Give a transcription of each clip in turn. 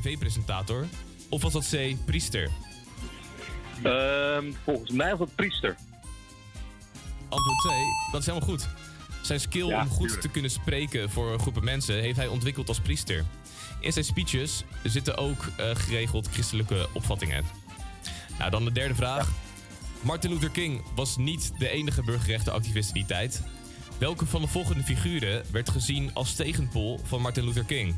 tv-presentator? Of was dat C. priester? Ehm, volgens mij was dat priester. Antwoord C. Dat is helemaal goed. Zijn skill Ja, om goed tuurlijk. te kunnen spreken voor groepen mensen heeft hij ontwikkeld als priester. In zijn speeches zitten ook eh, geregeld christelijke opvattingen. Nou, dan de derde vraag. Martin Luther King was niet de enige burgerrechtenactivist in die tijd. Welke van de volgende figuren werd gezien als tegenpol van Martin Luther King?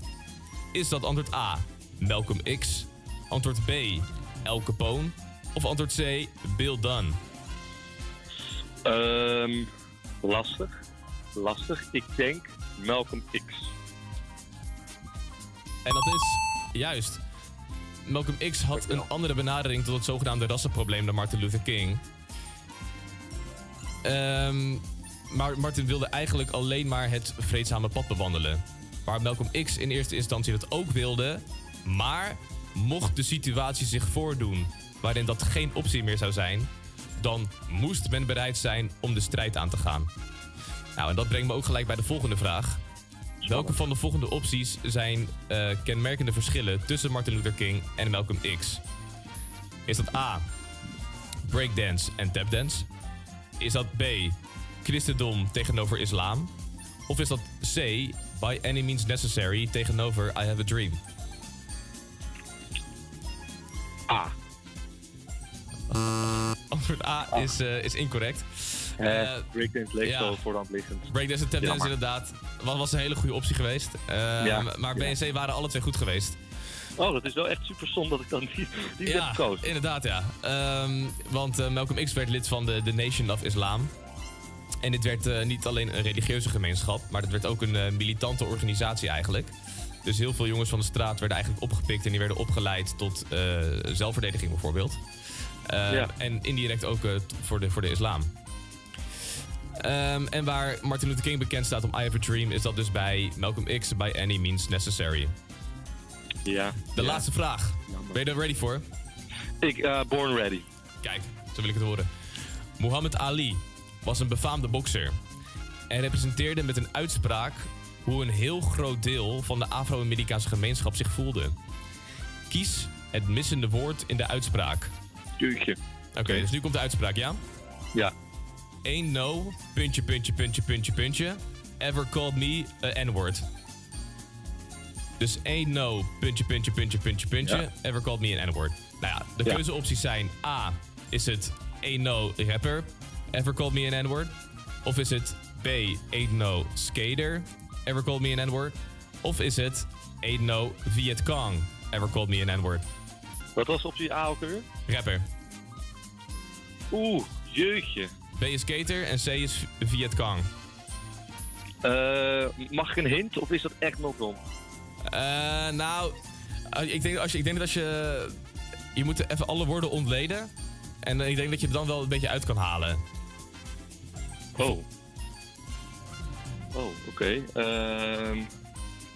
Is dat antwoord A, Malcolm X? Antwoord B, Al Capone? Of antwoord C, Bill Dunn? Ehm, lastig. Lastig. Ik denk Malcolm X. En dat is juist. Malcolm X had een andere benadering tot het zogenaamde rassenprobleem dan Martin Luther King. Ehm, maar Martin wilde eigenlijk alleen maar het vreedzame pad bewandelen. Waar Malcolm X in eerste instantie dat ook wilde. Maar mocht de situatie zich voordoen waarin dat geen optie meer zou zijn, dan moest men bereid zijn om de strijd aan te gaan. Nou, en dat brengt me ook gelijk bij de volgende vraag. Welke van de volgende opties zijn eh, kenmerkende verschillen tussen Martin Luther King en Malcolm X? Is dat A. Breakdance en tapdance? Is dat B. Christendom tegenover islam? Of is dat C. By any means necessary tegenover I have a dream? A. Antwoord A is, eh, is incorrect. Eh, Eh, Breakdance leek ja. voor de hand liggend. Breakdance en tapdance inderdaad was, was een hele goede optie geweest. Eh, Ja. Maar B en C waren alle twee goed geweest. Oh, dat is wel echt super stom dat ik dan die, die heb gekozen. inderdaad ja. Ehm, want eh, Malcolm X werd lid van de, de Nation of Islam. En dit werd eh, niet alleen een religieuze gemeenschap, maar het werd ook een eh, militante organisatie eigenlijk. Dus heel veel jongens van de straat werden eigenlijk opgepikt en die werden opgeleid tot eh, zelfverdediging bijvoorbeeld. Eh, Ja. En indirect ook eh, voor, de, voor de islam. Ehm, en waar Martin Luther King bekend staat om I Have a Dream, is dat dus bij Malcolm X by any means necessary. Ja. De Ja. laatste vraag. Ben je er ready voor? Ik, eh, born ready. Kijk, zo wil ik het horen. Muhammad Ali was een befaamde bokser. En representeerde met een uitspraak hoe een heel groot deel van de Afro-Amerikaanse gemeenschap zich voelde. Kies het missende woord in de uitspraak. Jeetje. Oké, dus nu komt de uitspraak, ja? Ja. Ain't no, puntje, puntje, puntje, puntje, puntje, ever called me a N-word. Dus ain't no, puntje, puntje, puntje, puntje, puntje, Ja. ever called me an N-word. Nou ja, de Ja. keuzeopties zijn A, is het ain't no rapper, ever called me an N-word? Of is het B, ain't no skater, ever called me an N-word? Of is het ain't no Viet Cong, ever called me an N-word? Wat was optie A ook weer? Rapper. Oeh, jeetje. B is skater en C is Viet Cong. Eh, mag ik een hint of is dat echt nog dom? Eh, nou, eh, ik denk, als je, ik denk dat als je... Je moet even alle woorden ontleden. En ik denk dat je er dan wel een beetje uit kan halen. Oh. Oh, oké. Ehm,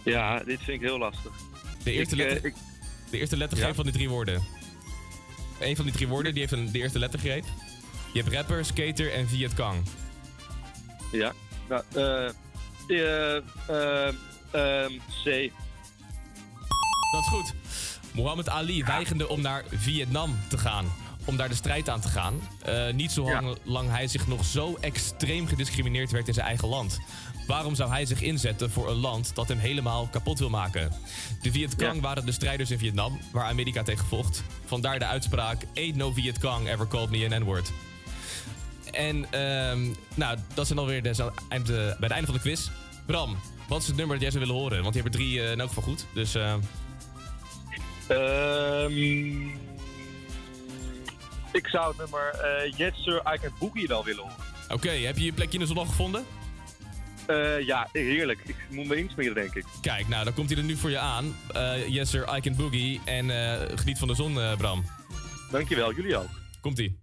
ja, dit vind ik heel lastig. De eerste Ik, eh, letter, ik- de eerste lettergreep Ja? van die drie woorden. Eén van die drie woorden die heeft een, de eerste lettergreep. Je hebt rapper, skater en Viet Cong. Ja. Nou, eh... eh, eh, ehm, C. Dat is goed. Muhammad Ali weigerde om naar Vietnam te gaan. Om daar de strijd aan te gaan. Eh, niet zolang lang hij zich nog zo extreem gediscrimineerd werd in zijn eigen land. Waarom zou hij zich inzetten voor een land dat hem helemaal kapot wil maken? De Vietcong Ja. waren de strijders in Vietnam, waar Amerika tegen vocht. Vandaar de uitspraak: Ain't no Vietcong ever called me an N-word. En ehm, nou, dat zijn alweer de, eind, eh, bij het einde van de quiz. Bram, wat is het nummer dat jij zou willen horen? Want je hebt er drie eh, in elk geval goed. Dus Ehm, ik zou het nummer eh, Yes Sir, I Can Boogie wel willen horen. oké, heb je je plekje in de zon al gevonden? Eh, ja, heerlijk. Ik moet me insmeren, denk ik. Kijk, nou, dan komt hij er nu voor je aan. Eh, yes sir, I can boogie. En eh, geniet van de zon, Bram. Dankjewel, jullie ook. Komt-ie.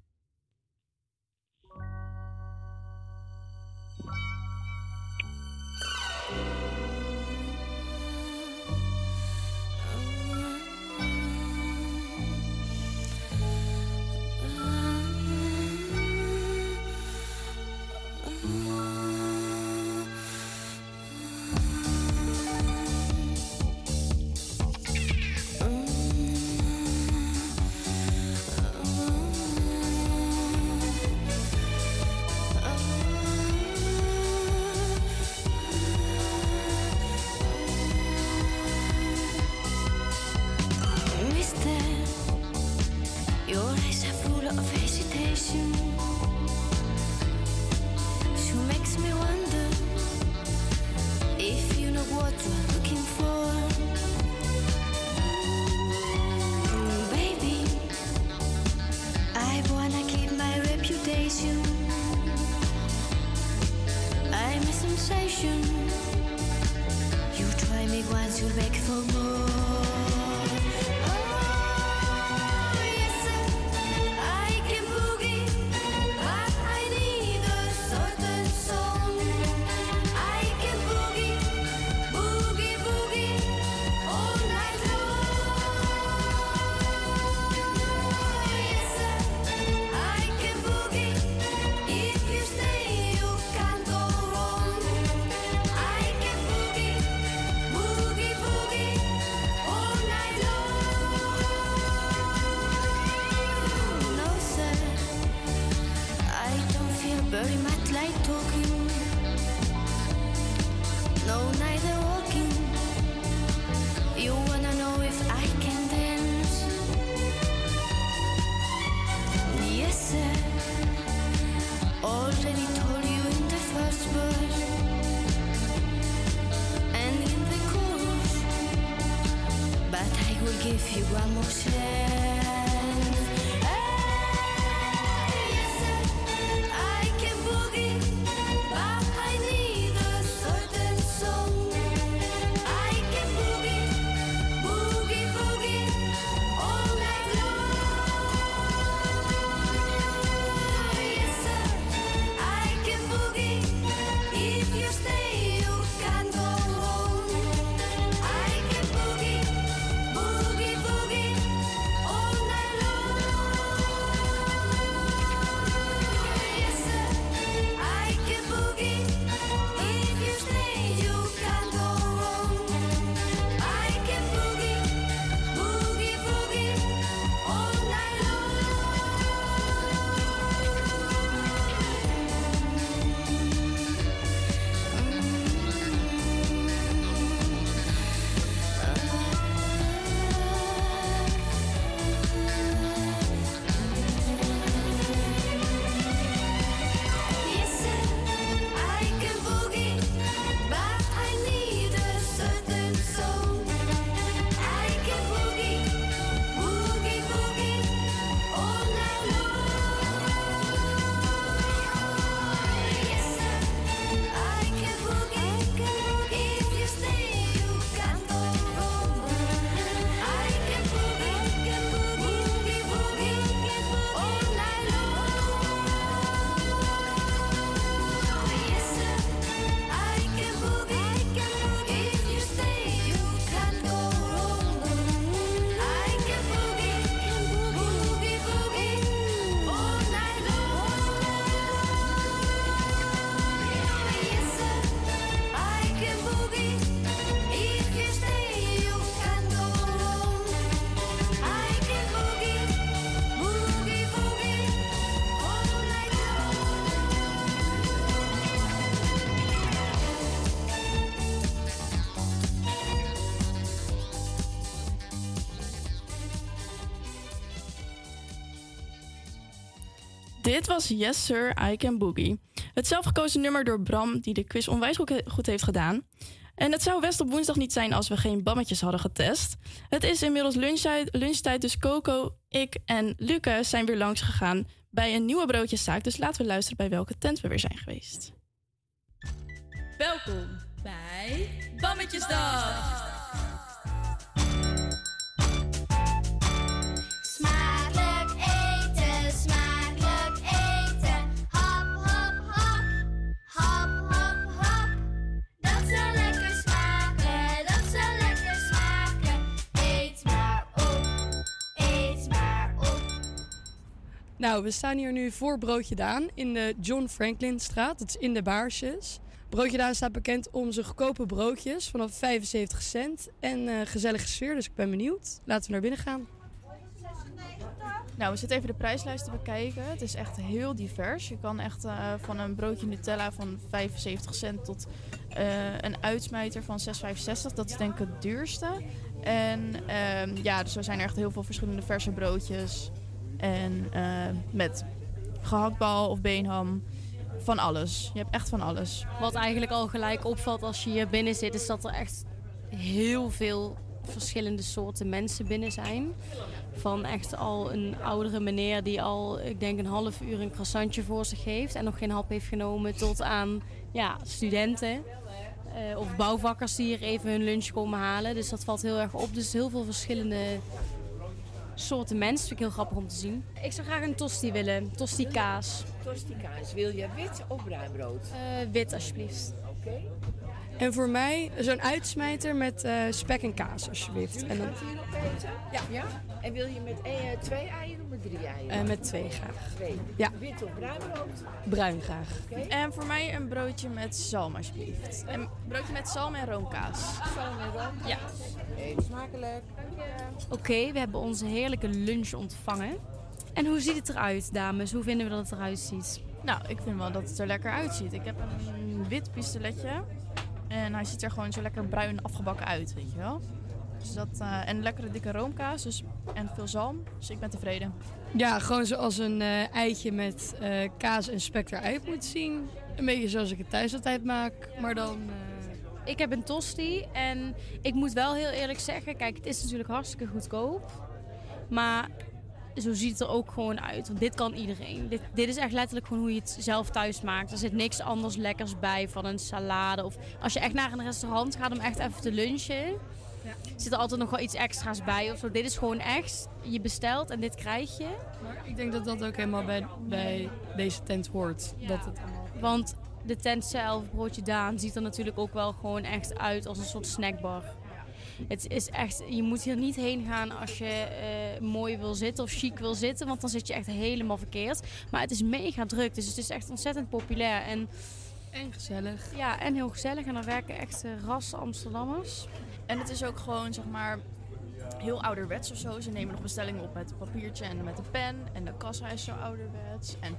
Dit was Yes Sir, I Can Boogie. Het zelfgekozen nummer door Bram, die de quiz onwijs goed- heeft gedaan. En het zou best op woensdag niet zijn als we geen bammetjes hadden getest. Het is inmiddels lunchtijd, lunchtijd dus Coco, ik en Lucas zijn weer langs gegaan bij een nieuwe broodjeszaak. Dus laten we luisteren bij welke tent we weer zijn geweest. Welkom bij Bammetjesdag. Nou, we staan hier nu voor Broodje Daan in de John Franklinstraat. Dat is in de Baarsjes. Broodje Daan staat bekend om zijn goedkope broodjes vanaf 75 cent en eh, gezellige sfeer. Dus ik ben benieuwd. Laten we naar binnen gaan. Nou, we zitten even de prijslijst te bekijken. Het is echt heel divers. Je kan echt eh, van een broodje Nutella van 75 cent tot eh, een uitsmijter van 6,65. Dat is denk ik het duurste. En ehm, ja, dus er zijn echt heel veel verschillende verse broodjes. En met gehaktbal of beenham. Van alles. Je hebt echt van alles. Wat eigenlijk al gelijk opvalt als je hier binnen zit, is dat er echt heel veel verschillende soorten mensen binnen zijn. Van echt al een oudere meneer die al, ik denk, een half uur een croissantje voor zich heeft en nog geen hap heeft genomen, tot aan ja, studenten. eh, of bouwvakkers die hier even hun lunch komen halen. Dus dat valt heel erg op. Dus heel veel verschillende soorten mensen. Dat vind ik heel grappig om te zien. Ik zou graag een tosti willen. Tosti kaas. Tosti kaas. Wil je wit of bruin brood? Eh, wit alsjeblieft. Oké. En voor mij zo'n uitsmijter met eh, spek en kaas, alsjeblieft. En dan Gaat hier op eten? Ja. ja. En wil je met eh, twee eieren of met drie eieren? eh, met twee graag. twee. Ja. Wit of bruin brood? Bruin graag. En voor mij een broodje met zalm alsjeblieft. Een broodje met zalm en roomkaas. Zalm en room? Ja. Eet smakelijk. Oké, we hebben onze heerlijke lunch ontvangen. En hoe ziet het eruit, dames? Hoe vinden we dat het eruit ziet? Nou, ik vind wel dat het er lekker uitziet. Ik heb een wit pistoletje. En hij ziet er gewoon zo lekker bruin afgebakken uit, weet je wel. Dus dat, eh, en lekkere dikke roomkaas dus, en veel zalm. Dus ik ben tevreden. Ja, gewoon zoals een eh, eitje met eh, kaas en spek eruit moet zien. Een beetje zoals ik het thuis altijd maak, maar dan ik heb een tosti en ik moet wel heel eerlijk zeggen, kijk, het is natuurlijk hartstikke goedkoop. Maar zo ziet het er ook gewoon uit. Want dit kan iedereen. Dit, dit is echt letterlijk gewoon hoe je het zelf thuis maakt. Er zit niks anders lekkers bij van een salade. Of als je echt naar een restaurant gaat om echt even te lunchen. Zit er altijd nog wel iets extra's bij of zo. Dit is gewoon echt, je bestelt en dit krijg je. Maar ik denk dat dat ook helemaal bij, bij deze tent hoort. Dat het allemaal... Want de tent zelf, Broodje Daan, ziet er natuurlijk ook wel gewoon echt uit als een soort snackbar. Het is echt, je moet hier niet heen gaan als je eh, mooi wil zitten of chic wil zitten, want dan zit je echt helemaal verkeerd. Maar het is mega druk, dus het is echt ontzettend populair. En, En gezellig. ja, en heel gezellig. En er werken echt eh, ras Amsterdammers. En het is ook gewoon, zeg maar, heel ouderwets of zo. Ze nemen nog bestellingen op met een papiertje en met een pen. En de kassa is zo ouderwets. En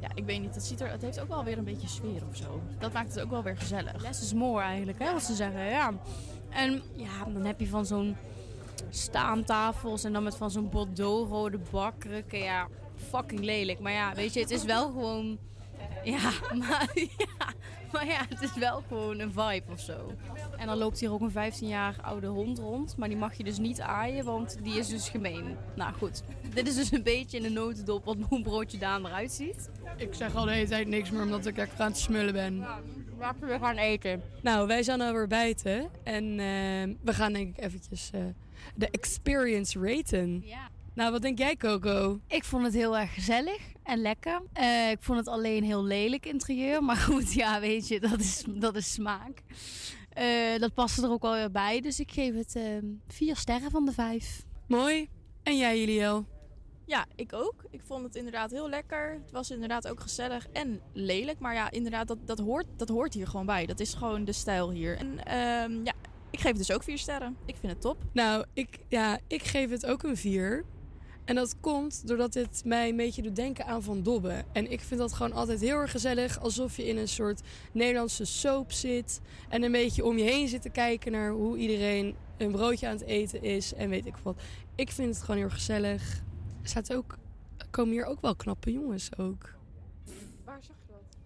ja, ik weet niet, het, ziet er, het heeft ook wel weer een beetje sfeer of zo. Dat maakt het ook wel weer gezellig. Less is more eigenlijk, hè, wat ze zeggen. Ja. En ja, dan heb je van zo'n staantafels en dan met van zo'n bordeaux-rode bakkrukken. Ja, fucking lelijk. Maar ja, weet je, het is wel gewoon... Ja maar, ja, maar ja, het is wel gewoon een vibe of zo. En dan loopt hier ook een 15 jaar oude hond rond. Maar die mag je dus niet aaien, want die is dus gemeen. Nou goed, dit is dus een beetje in de notendop wat hoe broodje Daan eruit ziet. Ik zeg al de hele tijd niks meer omdat ik lekker aan het smullen ben. Laten we gaan eten. Nou, wij zijn alweer buiten. En eh, we gaan denk ik eventjes eh, de experience raten. Ja. Nou, wat denk jij Coco? Ik vond het heel erg gezellig en lekker. Eh, ik vond het alleen heel lelijk interieur. Maar goed, ja, weet je, dat is, dat is smaak. Eh, dat paste er ook wel weer bij. Dus ik geef het vier sterren van de vijf. Mooi. En jij Juliel? Ja, ik ook. Ik vond het inderdaad heel lekker. Het was inderdaad ook gezellig en lelijk. Maar ja, inderdaad, dat, dat, hoort, dat hoort hier gewoon bij. Dat is gewoon de stijl hier. En ehm, ja, ik geef dus ook vier sterren. Ik vind het top. Nou, ik, ja, ik geef het ook een 4. En dat komt doordat dit mij een beetje doet denken aan Van Dobbe. En ik vind dat gewoon altijd heel erg gezellig. Alsof je in een soort Nederlandse soap zit. En een beetje om je heen zit te kijken naar hoe iedereen een broodje aan het eten is. En weet ik wat. Ik vind het gewoon heel gezellig. Er staat ook, komen hier ook wel knappe jongens ook. Waar zag je dat?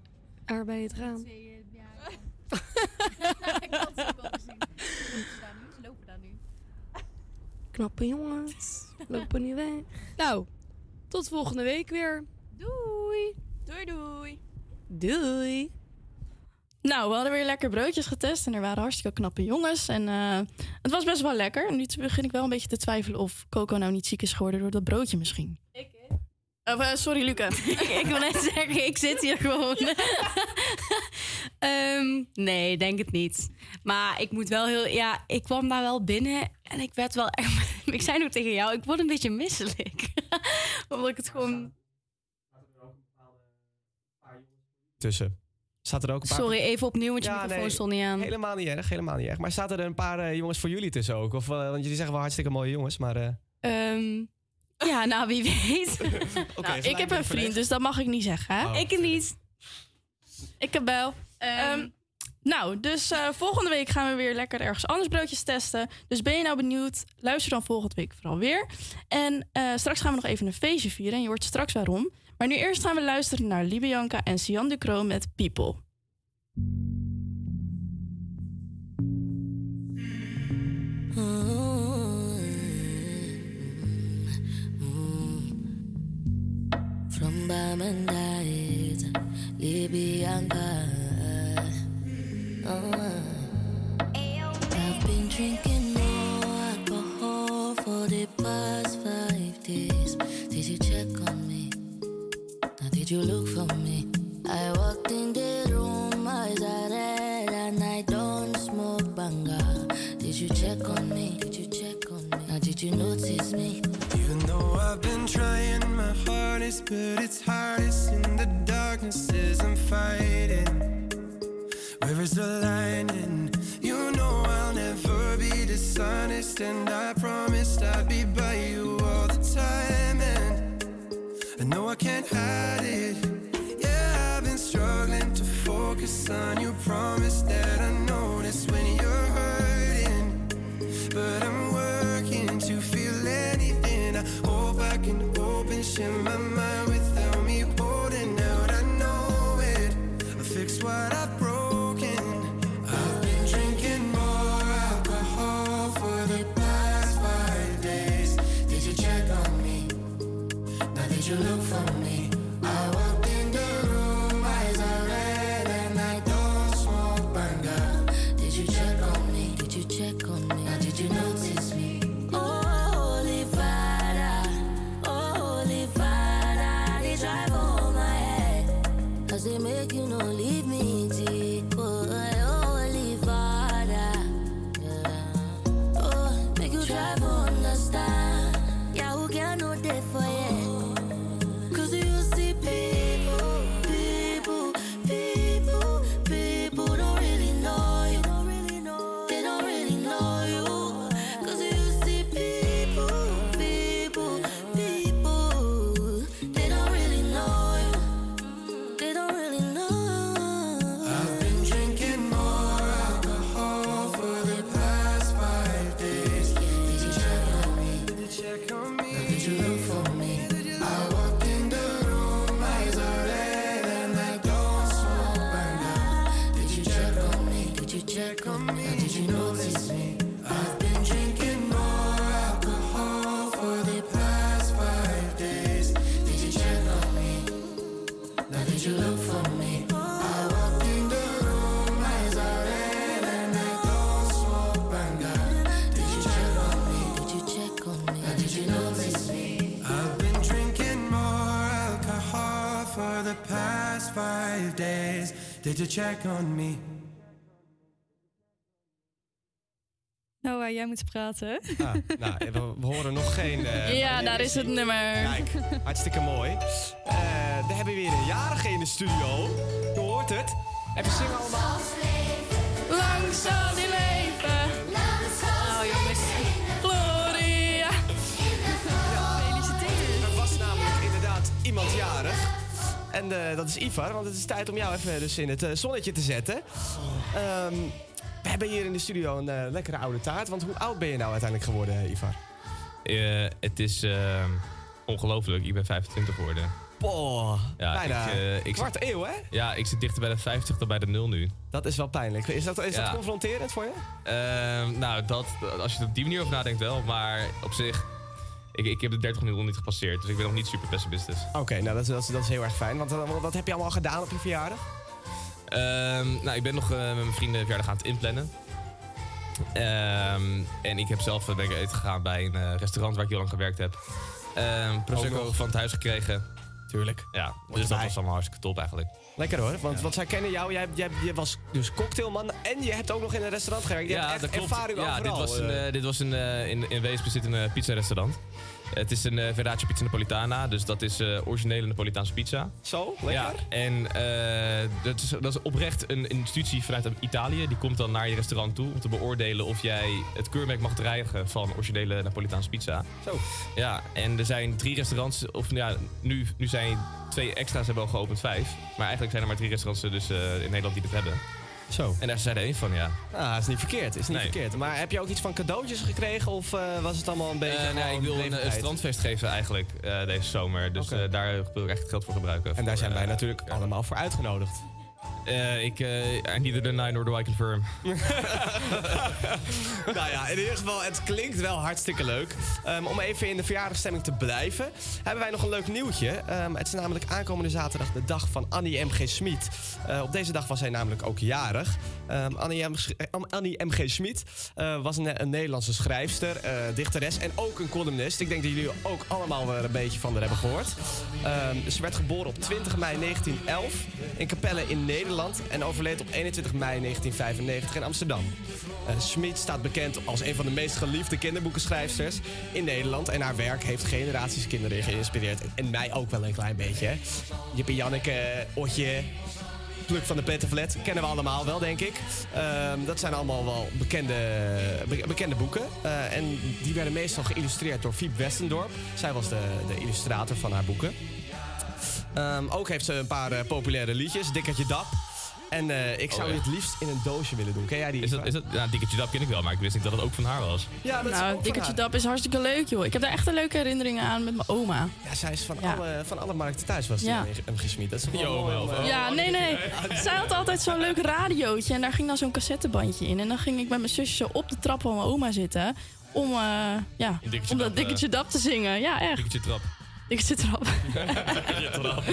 Daar bij het raam. ik had ze ook wel gezien. Ze lopen daar nu. Knappe jongens. Lopen niet weg. Nou, tot volgende week weer. Doei! Doei doei. Doei. Nou, we hadden weer lekker broodjes getest en er waren hartstikke knappe jongens. En eh, het was best wel lekker. Nu begin ik wel een beetje te twijfelen of Coco nou niet ziek is geworden door dat broodje misschien. Ik, Of, eh, sorry, Luca. ik wil net zeggen, ik zit hier gewoon. Ehm, nee, denk het niet. Maar ik moet wel heel... Ja, ik kwam daar wel binnen en ik werd wel echt... Ik zei nog tegen jou, ik word een beetje misselijk. Omdat ik het gewoon... Tussen. Staat er ook een paar... Sorry, even opnieuw, want je Ja, microfoon nee, stond niet aan. Helemaal niet erg, helemaal niet erg. Maar staat er een paar eh, jongens voor jullie tussen ook? Of, eh, want jullie zeggen wel hartstikke mooie jongens, maar... eh, Ehm, Ja, nou, wie weet. oké, nou, ik heb een vriend, dus dat mag ik niet zeggen. Hè? Oh, ik niet. Ik heb wel. Ehm, nou, dus eh, volgende week gaan we weer lekker ergens anders broodjes testen. Dus ben je nou benieuwd? Luister dan volgende week vooral weer. En eh, straks gaan we nog even een feestje vieren. En je hoort straks waarom. Maar nu eerst gaan we luisteren naar Libianca en Sian Ducro met People. From Bamandait, Libyanka. Oh, I've been drinking more alcohol for the past five days. Did you check on did you look for me? I walked in the room, eyes are red, and I don't smoke banga. Did you check on me? Did you check on me? Now, did you notice me? Even though I've been trying my hardest, but it's hardest in the darkness as I'm fighting. Where is the line? And you know I'll never be dishonest, and I promised I'd be by you all the time. And I I can't hide it. Yeah, I've been struggling to focus on you. Promise that I notice when you're hurting. But I'm working to feel anything. I hope I can open, my mind without me holding out. I know it. I fix what I've Did you check on me? Noah, jij moet praten. Ah, nou, we, we horen nog geen... eh, Ja, daar is het nummer. Kijk, hartstikke mooi. Eh, we hebben weer een jarige in de studio. Je hoort het. Even zingen allemaal. Lang En eh, dat is Ivar, want het is tijd om jou even dus in het eh, zonnetje te zetten. Ehm, we hebben hier in de studio een eh, lekkere oude taart. Want hoe oud ben je nou uiteindelijk geworden, eh, Ivar? Eh, het is eh, ongelooflijk. Ik ben 25 geworden. Boah, Ja, bijna ik, eh, ik kwart eeuw, hè? Ja, ik zit dichter bij de 50 dan bij de 0 nu. Dat is wel pijnlijk. Is dat, is dat confronterend voor je? Ehm, nou, dat, als je er op die manier over nadenkt wel. Maar op zich, ik, ik heb de 30 minuten nog niet gepasseerd. Dus ik ben nog niet super pessimistisch. Oké, nou dat, is- dat, dat is heel erg fijn. Want eh, wat heb je allemaal gedaan op je verjaardag? Ehm, nou, ik ben nog eh, met mijn vrienden verjaardag aan het inplannen. Ehm, en ik heb zelf eh, ben ik eten gegaan bij een restaurant waar ik heel lang gewerkt heb. Ehm Prosecco van het huis gekregen. Tuurlijk. Ja, dus dat was allemaal hartstikke top eigenlijk. Lekker hoor, want, want zij kennen jou. Jij, jij, je was dus cocktailman en je hebt ook nog in een restaurant gewerkt. Je hebt echt ervaring Ja, dit was een, eh. eh, dit was een eh, in, in Weesp zit een pizza-restaurant. Het is een uh, Pizza Napolitana, dus dat is eh, originele Napolitaanse pizza. Zo, lekker. Ja, en eh, dat, is, dat is oprecht een institutie vanuit Italië. Die komt dan naar je restaurant toe om te beoordelen of jij het keurmerk mag dreigen van originele Napolitaanse pizza. Zo. Ja, en er zijn drie restaurants, of ja, nu, nu zijn twee extra's hebben al geopend, vijf. Maar eigenlijk zijn er maar drie restaurants dus, in Nederland die dat hebben. Zo. En daar zijn er één van, ja. Ah, is niet verkeerd. Is niet Nee. verkeerd. Maar heb je ook iets van cadeautjes gekregen of eh, was het allemaal een beetje. Eh, nee, ik wil een, een strandfeest geven eigenlijk eh, deze zomer. Dus daar wil ik echt geld voor gebruiken. En daar Voor, zijn wij natuurlijk allemaal voor uitgenodigd. Eh, ik, eh I neither deny nor do I confirm. nou ja, in ieder geval, het klinkt wel hartstikke leuk. Ehm, om even in de verjaardagsstemming te blijven, hebben wij nog een leuk nieuwtje. Ehm, het is namelijk aankomende zaterdag de dag van Annie M.G. Smit. Eh, op deze dag was hij namelijk ook jarig. Ehm, Annie, M. Annie M.G. Smit was een, een Nederlandse schrijfster, dichteres en ook een columnist. Ik denk dat jullie ook allemaal wel een beetje van haar hebben gehoord. Ze werd geboren op 20 mei 1911 in Capelle in Nederland en overleed op 21 mei 1995 in Amsterdam. Eh Smit staat bekend als een van de meest geliefde kinderboekenschrijfsters in Nederland. En haar werk heeft generaties kinderen geïnspireerd. En mij ook wel een klein beetje. hè. Jippie Janneke, Otje, Pluk van de Pettenflat. Kennen we allemaal wel, denk ik. Ehm, dat zijn allemaal wel bekende, be- bekende boeken. Eh, en die werden meestal geïllustreerd door Fiep Westendorp. Zij was de, de illustrator van haar boeken. Ehm, ook heeft ze een paar eh, populaire liedjes. Dikkertje Dap. En eh, ik zou Oh, die ja. het liefst in een doosje willen doen. Ken jij die? Is dat, is dat, Dikkertje Dap ken ik wel, maar ik wist niet dat het ook van haar was. Ja, dat is ook nou, van Dikkertje haar. Dap is hartstikke leuk, joh. Ik heb daar echt een leuke herinneringen aan met mijn oma. Ja, zij is van, Ja. alle, van alle markten thuis was die Ja. hem gesmied. Dat is gewoon Jo, mooi om, wel. Ja, nee, nee. Zij had altijd zo'n leuk radiootje en daar ging dan zo'n cassettebandje in. En dan ging ik met mijn zusje zo op de trap van mijn oma zitten om, eh, ja, om Dap, dat Dikkertje Dap te zingen. Ja, echt. Dikkertje Trap. Ik zit erop. Je trap.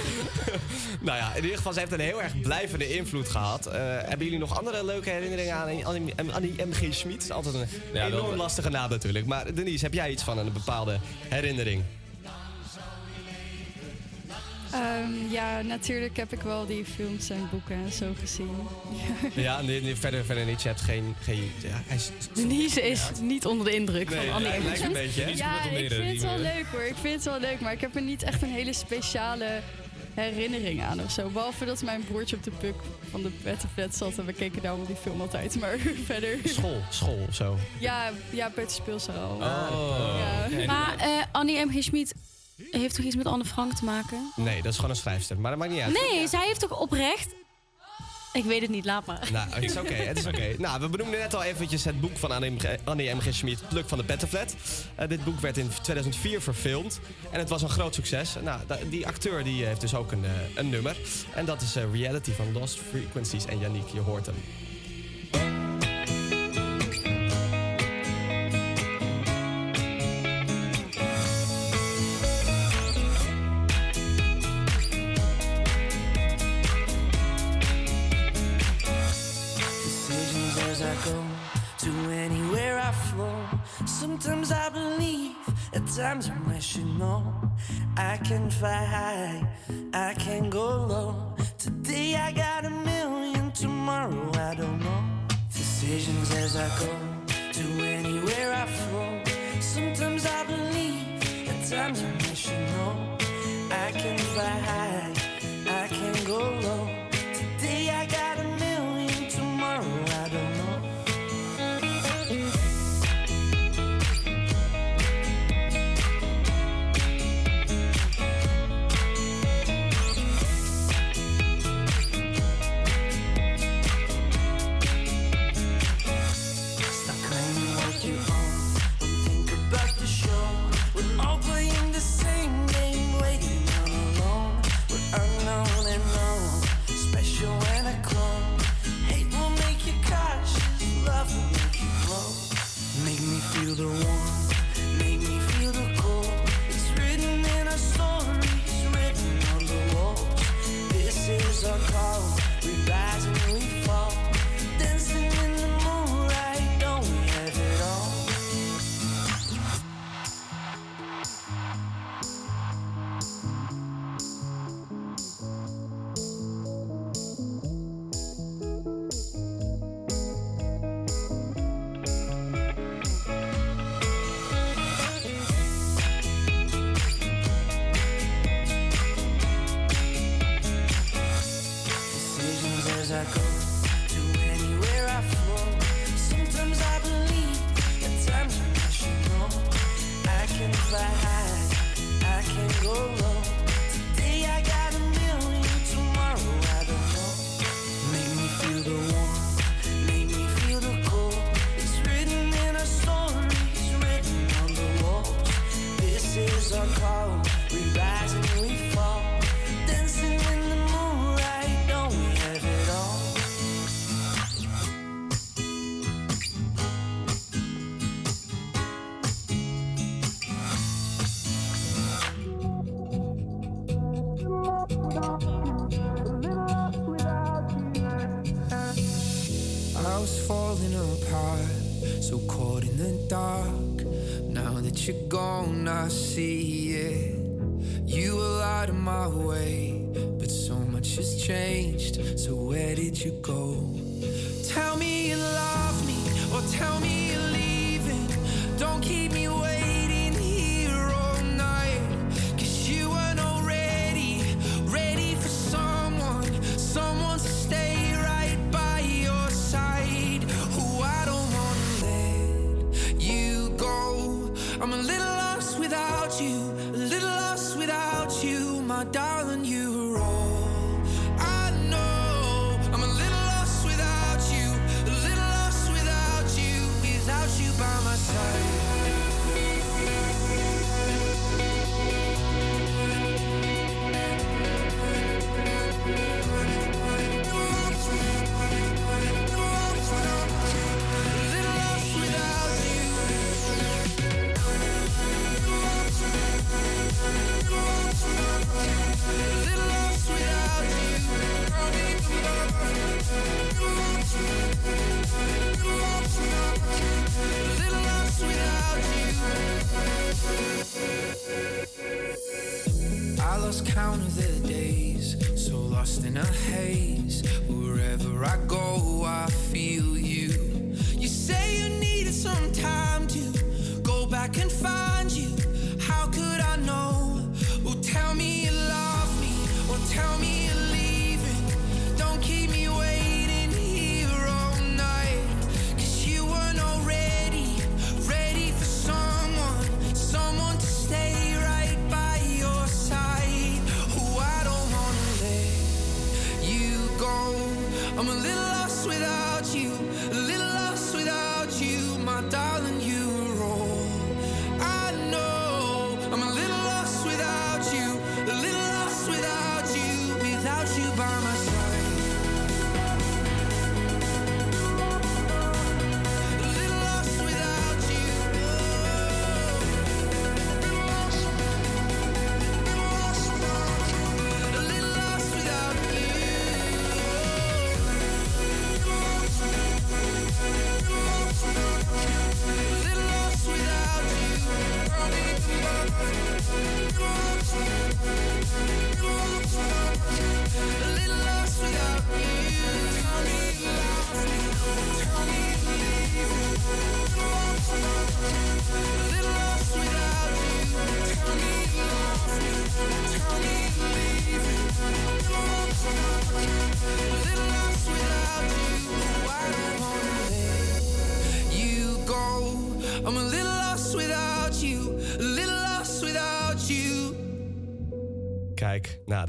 nou ja, in ieder geval, ze heeft een heel erg blijvende invloed gehad. Eh, hebben jullie nog andere leuke herinneringen aan Annie, Annie M.G. Schmid? Dat is altijd een Ja, wel- enorm lastige naam natuurlijk. Maar Denise, heb jij iets van een bepaalde herinnering? Ehm, ja, natuurlijk heb ik wel die films en boeken en zo gezien. Ja, nee, nee, verder, verder niet. Je hebt geen... geen ja, hij is, Denise is niet onder de indruk Nee, van Annie M. lijkt een beetje, hè? Ja, ik vind het wel leuk hoor. Ik vind het wel leuk, maar ik heb er niet echt een hele speciale herinnering aan of zo. Behalve dat mijn broertje op de puk van de Pettenvet zat en we keken daarom die film altijd. Maar verder... School, school of zo. Ja, ja Peuter Speelzaal. Oh. Ja. Maar eh, Annie M.G. Schmid heeft toch iets met Anne Frank te maken? Nee, dat is gewoon een schrijfster. Maar dat maakt niet uit. Nee, zij heeft toch oprecht... Ik weet het niet, laat maar. Nou, het is oké, het is oké. Nou, we benoemden net al eventjes het boek van Annie M.G. Annie M.G. Schmid, Pluk van de Pettenflat. Eh, dit boek werd in 2004 verfilmd en het was een groot succes. Nou, die acteur die heeft dus ook een, eh, een nummer. En dat is eh, Reality van Lost Frequencies. En Yannick, je hoort hem. Sometimes I believe, at times I wish you know. I can fly high, I can go low. Today I got a million, tomorrow I don't know. Decisions as I go to anywhere I flow. Sometimes I believe, at times I wish you know. I can fly high,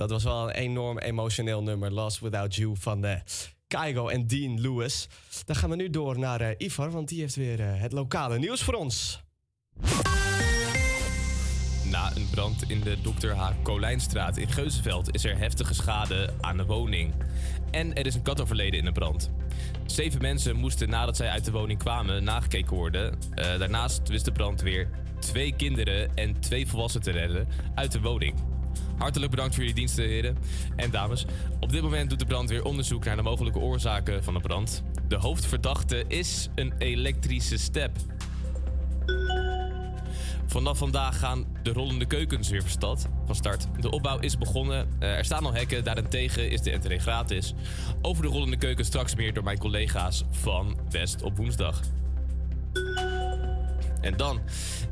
dat was wel een enorm emotioneel nummer. Lost Without You van eh Kaigo en Dean Lewis. Dan gaan we nu door naar eh, Ivar, want die heeft weer eh, het lokale nieuws voor ons. Na een brand in de Dr. H. Kolijnstraat in Geuzenveld is er heftige schade aan de woning. En er is een kat overleden in de brand. Zeven mensen moesten nadat zij uit de woning kwamen nagekeken worden. Daarnaast wist de brandweer twee kinderen en twee volwassenen te redden uit de woning. Hartelijk bedankt voor jullie diensten, heren en dames. Op dit moment doet de brandweer onderzoek naar de mogelijke oorzaken van de brand. De hoofdverdachte is een elektrische step. Vanaf vandaag gaan de rollende keukens weer van start. De opbouw is begonnen. Eh, er staan al hekken, daarentegen is de entree gratis. Over de rollende keuken straks meer door mijn collega's van West op woensdag. En dan,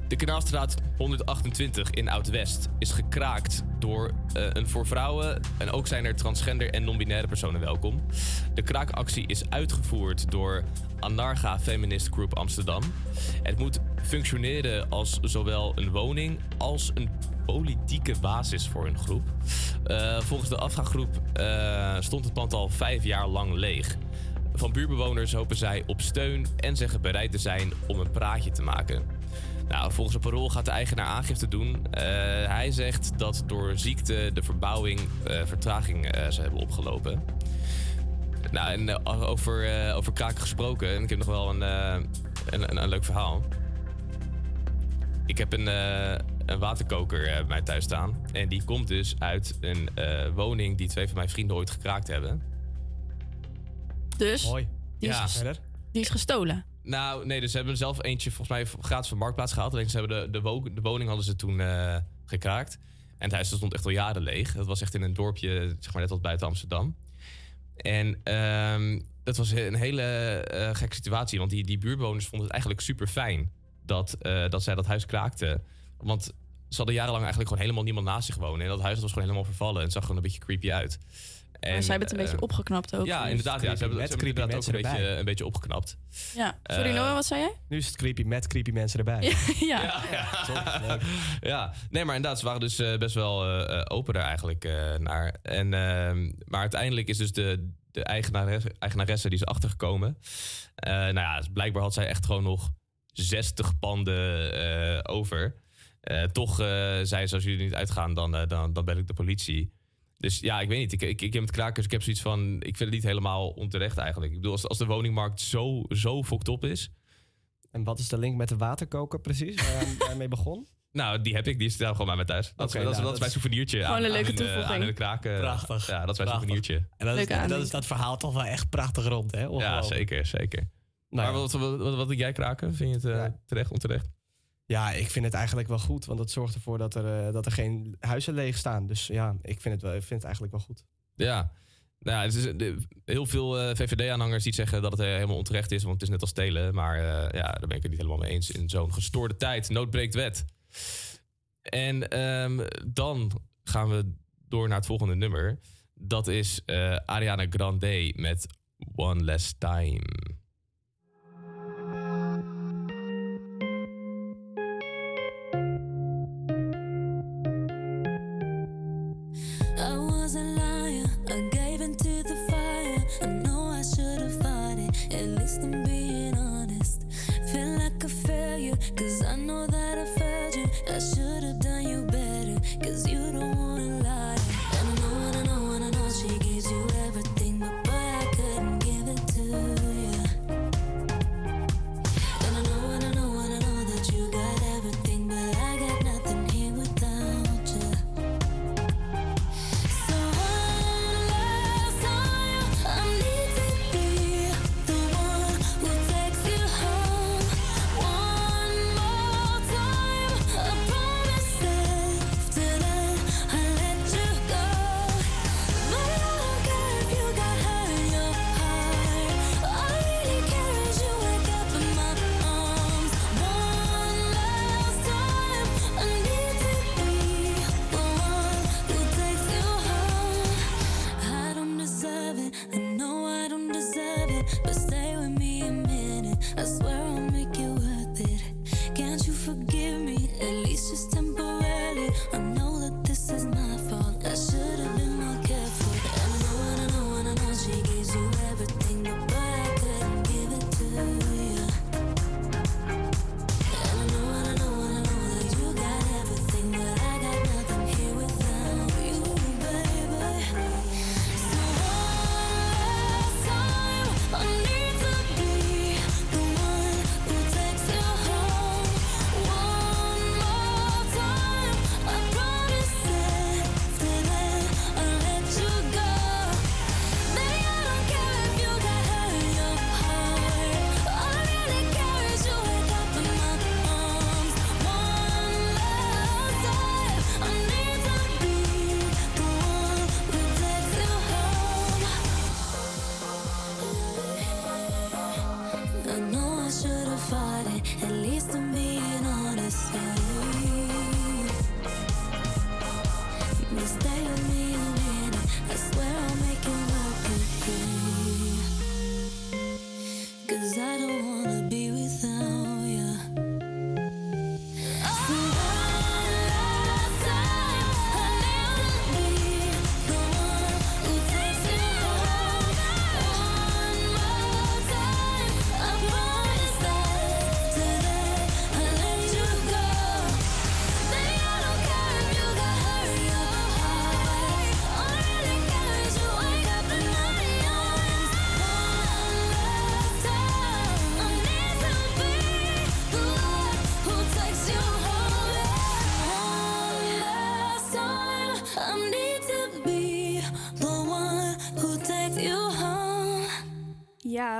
de Kanaalstraat 128 in Oud-West is gekraakt door eh, een voor vrouwen. En ook zijn er transgender en non-binaire personen welkom. De kraakactie is uitgevoerd door Anarga Feminist Group Amsterdam. Het moet functioneren als zowel een woning als een politieke basis voor een groep. Eh, volgens de afgaangroep eh, stond het pand al vijf jaar lang leeg. Van buurbewoners hopen zij op steun en zeggen bereid te zijn om een praatje te maken. Nou, volgens het parool gaat de eigenaar aangifte doen. Eh, hij zegt dat door ziekte de verbouwing eh, vertraging eh, zou hebben opgelopen. Nou, en over, over kraken gesproken, en ik heb nog wel een, een, een, een leuk verhaal. Ik heb een, een waterkoker bij mij thuis staan. En die komt dus uit een woning die twee van mijn vrienden ooit gekraakt hebben. Dus? Mooi. Die is, Ja. ges- die is gestolen. Nou, nee, dus ze hebben er zelf eentje volgens mij gratis van Marktplaats gehaald. Alleen ze hebben de, de, wo- de woning hadden ze toen eh, gekraakt. En het huis dat stond echt al jaren leeg. Dat was echt in een dorpje, zeg maar net wat buiten Amsterdam. En ehm, dat was een hele eh, gekke situatie. Want die, die buurtbewoners vonden het eigenlijk super fijn dat, eh, dat zij dat huis kraakten. Want ze hadden jarenlang eigenlijk gewoon helemaal niemand naast zich wonen. En dat huis dat was gewoon helemaal vervallen. En het zag gewoon een beetje creepy uit. En, maar zij hebben het een beetje eh, opgeknapt ook. Ja, dus- inderdaad. Ja, ze hebben, inderdaad ook een mensen beetje, erbij. een beetje opgeknapt. Ja. Sorry, Eh, Noah, wat zei jij? Nu is het creepy met creepy mensen erbij. ja. Ja. ja, nee, maar inderdaad, ze waren dus eh, best wel eh, open daar eigenlijk eh, naar. En, ehm, maar uiteindelijk is dus de, de eigenaresse, eigenaresse die is achtergekomen. Eh nou ja, dus blijkbaar had zij echt gewoon nog 60 panden eh, over. Eh, toch eh, zei ze, als jullie niet uitgaan, dan, eh, dan, dan bel ik de politie. Dus ja, ik weet niet. Ik, ik, ik heb met krakers, ik heb zoiets van... Ik vind het niet helemaal onterecht eigenlijk. Ik bedoel, als, als de woningmarkt zo, zo fokt op is... En wat is de link met de waterkoker precies, waar hij mee begon? Nou, die heb ik. Die staat gewoon bij mij thuis. Dat, is, dat, is- nou, dat is mijn is souvenirtje. gewoon aan, een leuke aan hun, toevoeging. Aan hun kraken. Prachtig. Ja, dat is mijn Prachtig. souvenirtje. En dat is, dat is dat verhaal toch wel echt prachtig rond, hè? Ja, zeker, zeker. Nou maar ja. wat, wat, wat, jij kraken? Vind je het eh, terecht, onterecht? Ja, ik vind het eigenlijk wel goed. Want dat zorgt ervoor dat er, eh, dat er geen huizen leeg staan. Dus ja, ik vind het, wel, ik vind het eigenlijk wel goed. Ja. Nou, is, de- heel veel eh, VVD-aanhangers die zeggen dat het eh, helemaal onterecht is, want het is net als stelen. Maar eh, ja, daar ben ik het niet helemaal mee eens in zo'n gestoorde tijd. Nood breekt wet. En ehm, dan gaan we door naar het volgende nummer. Dat is eh, Ariana Grande met One Less Time.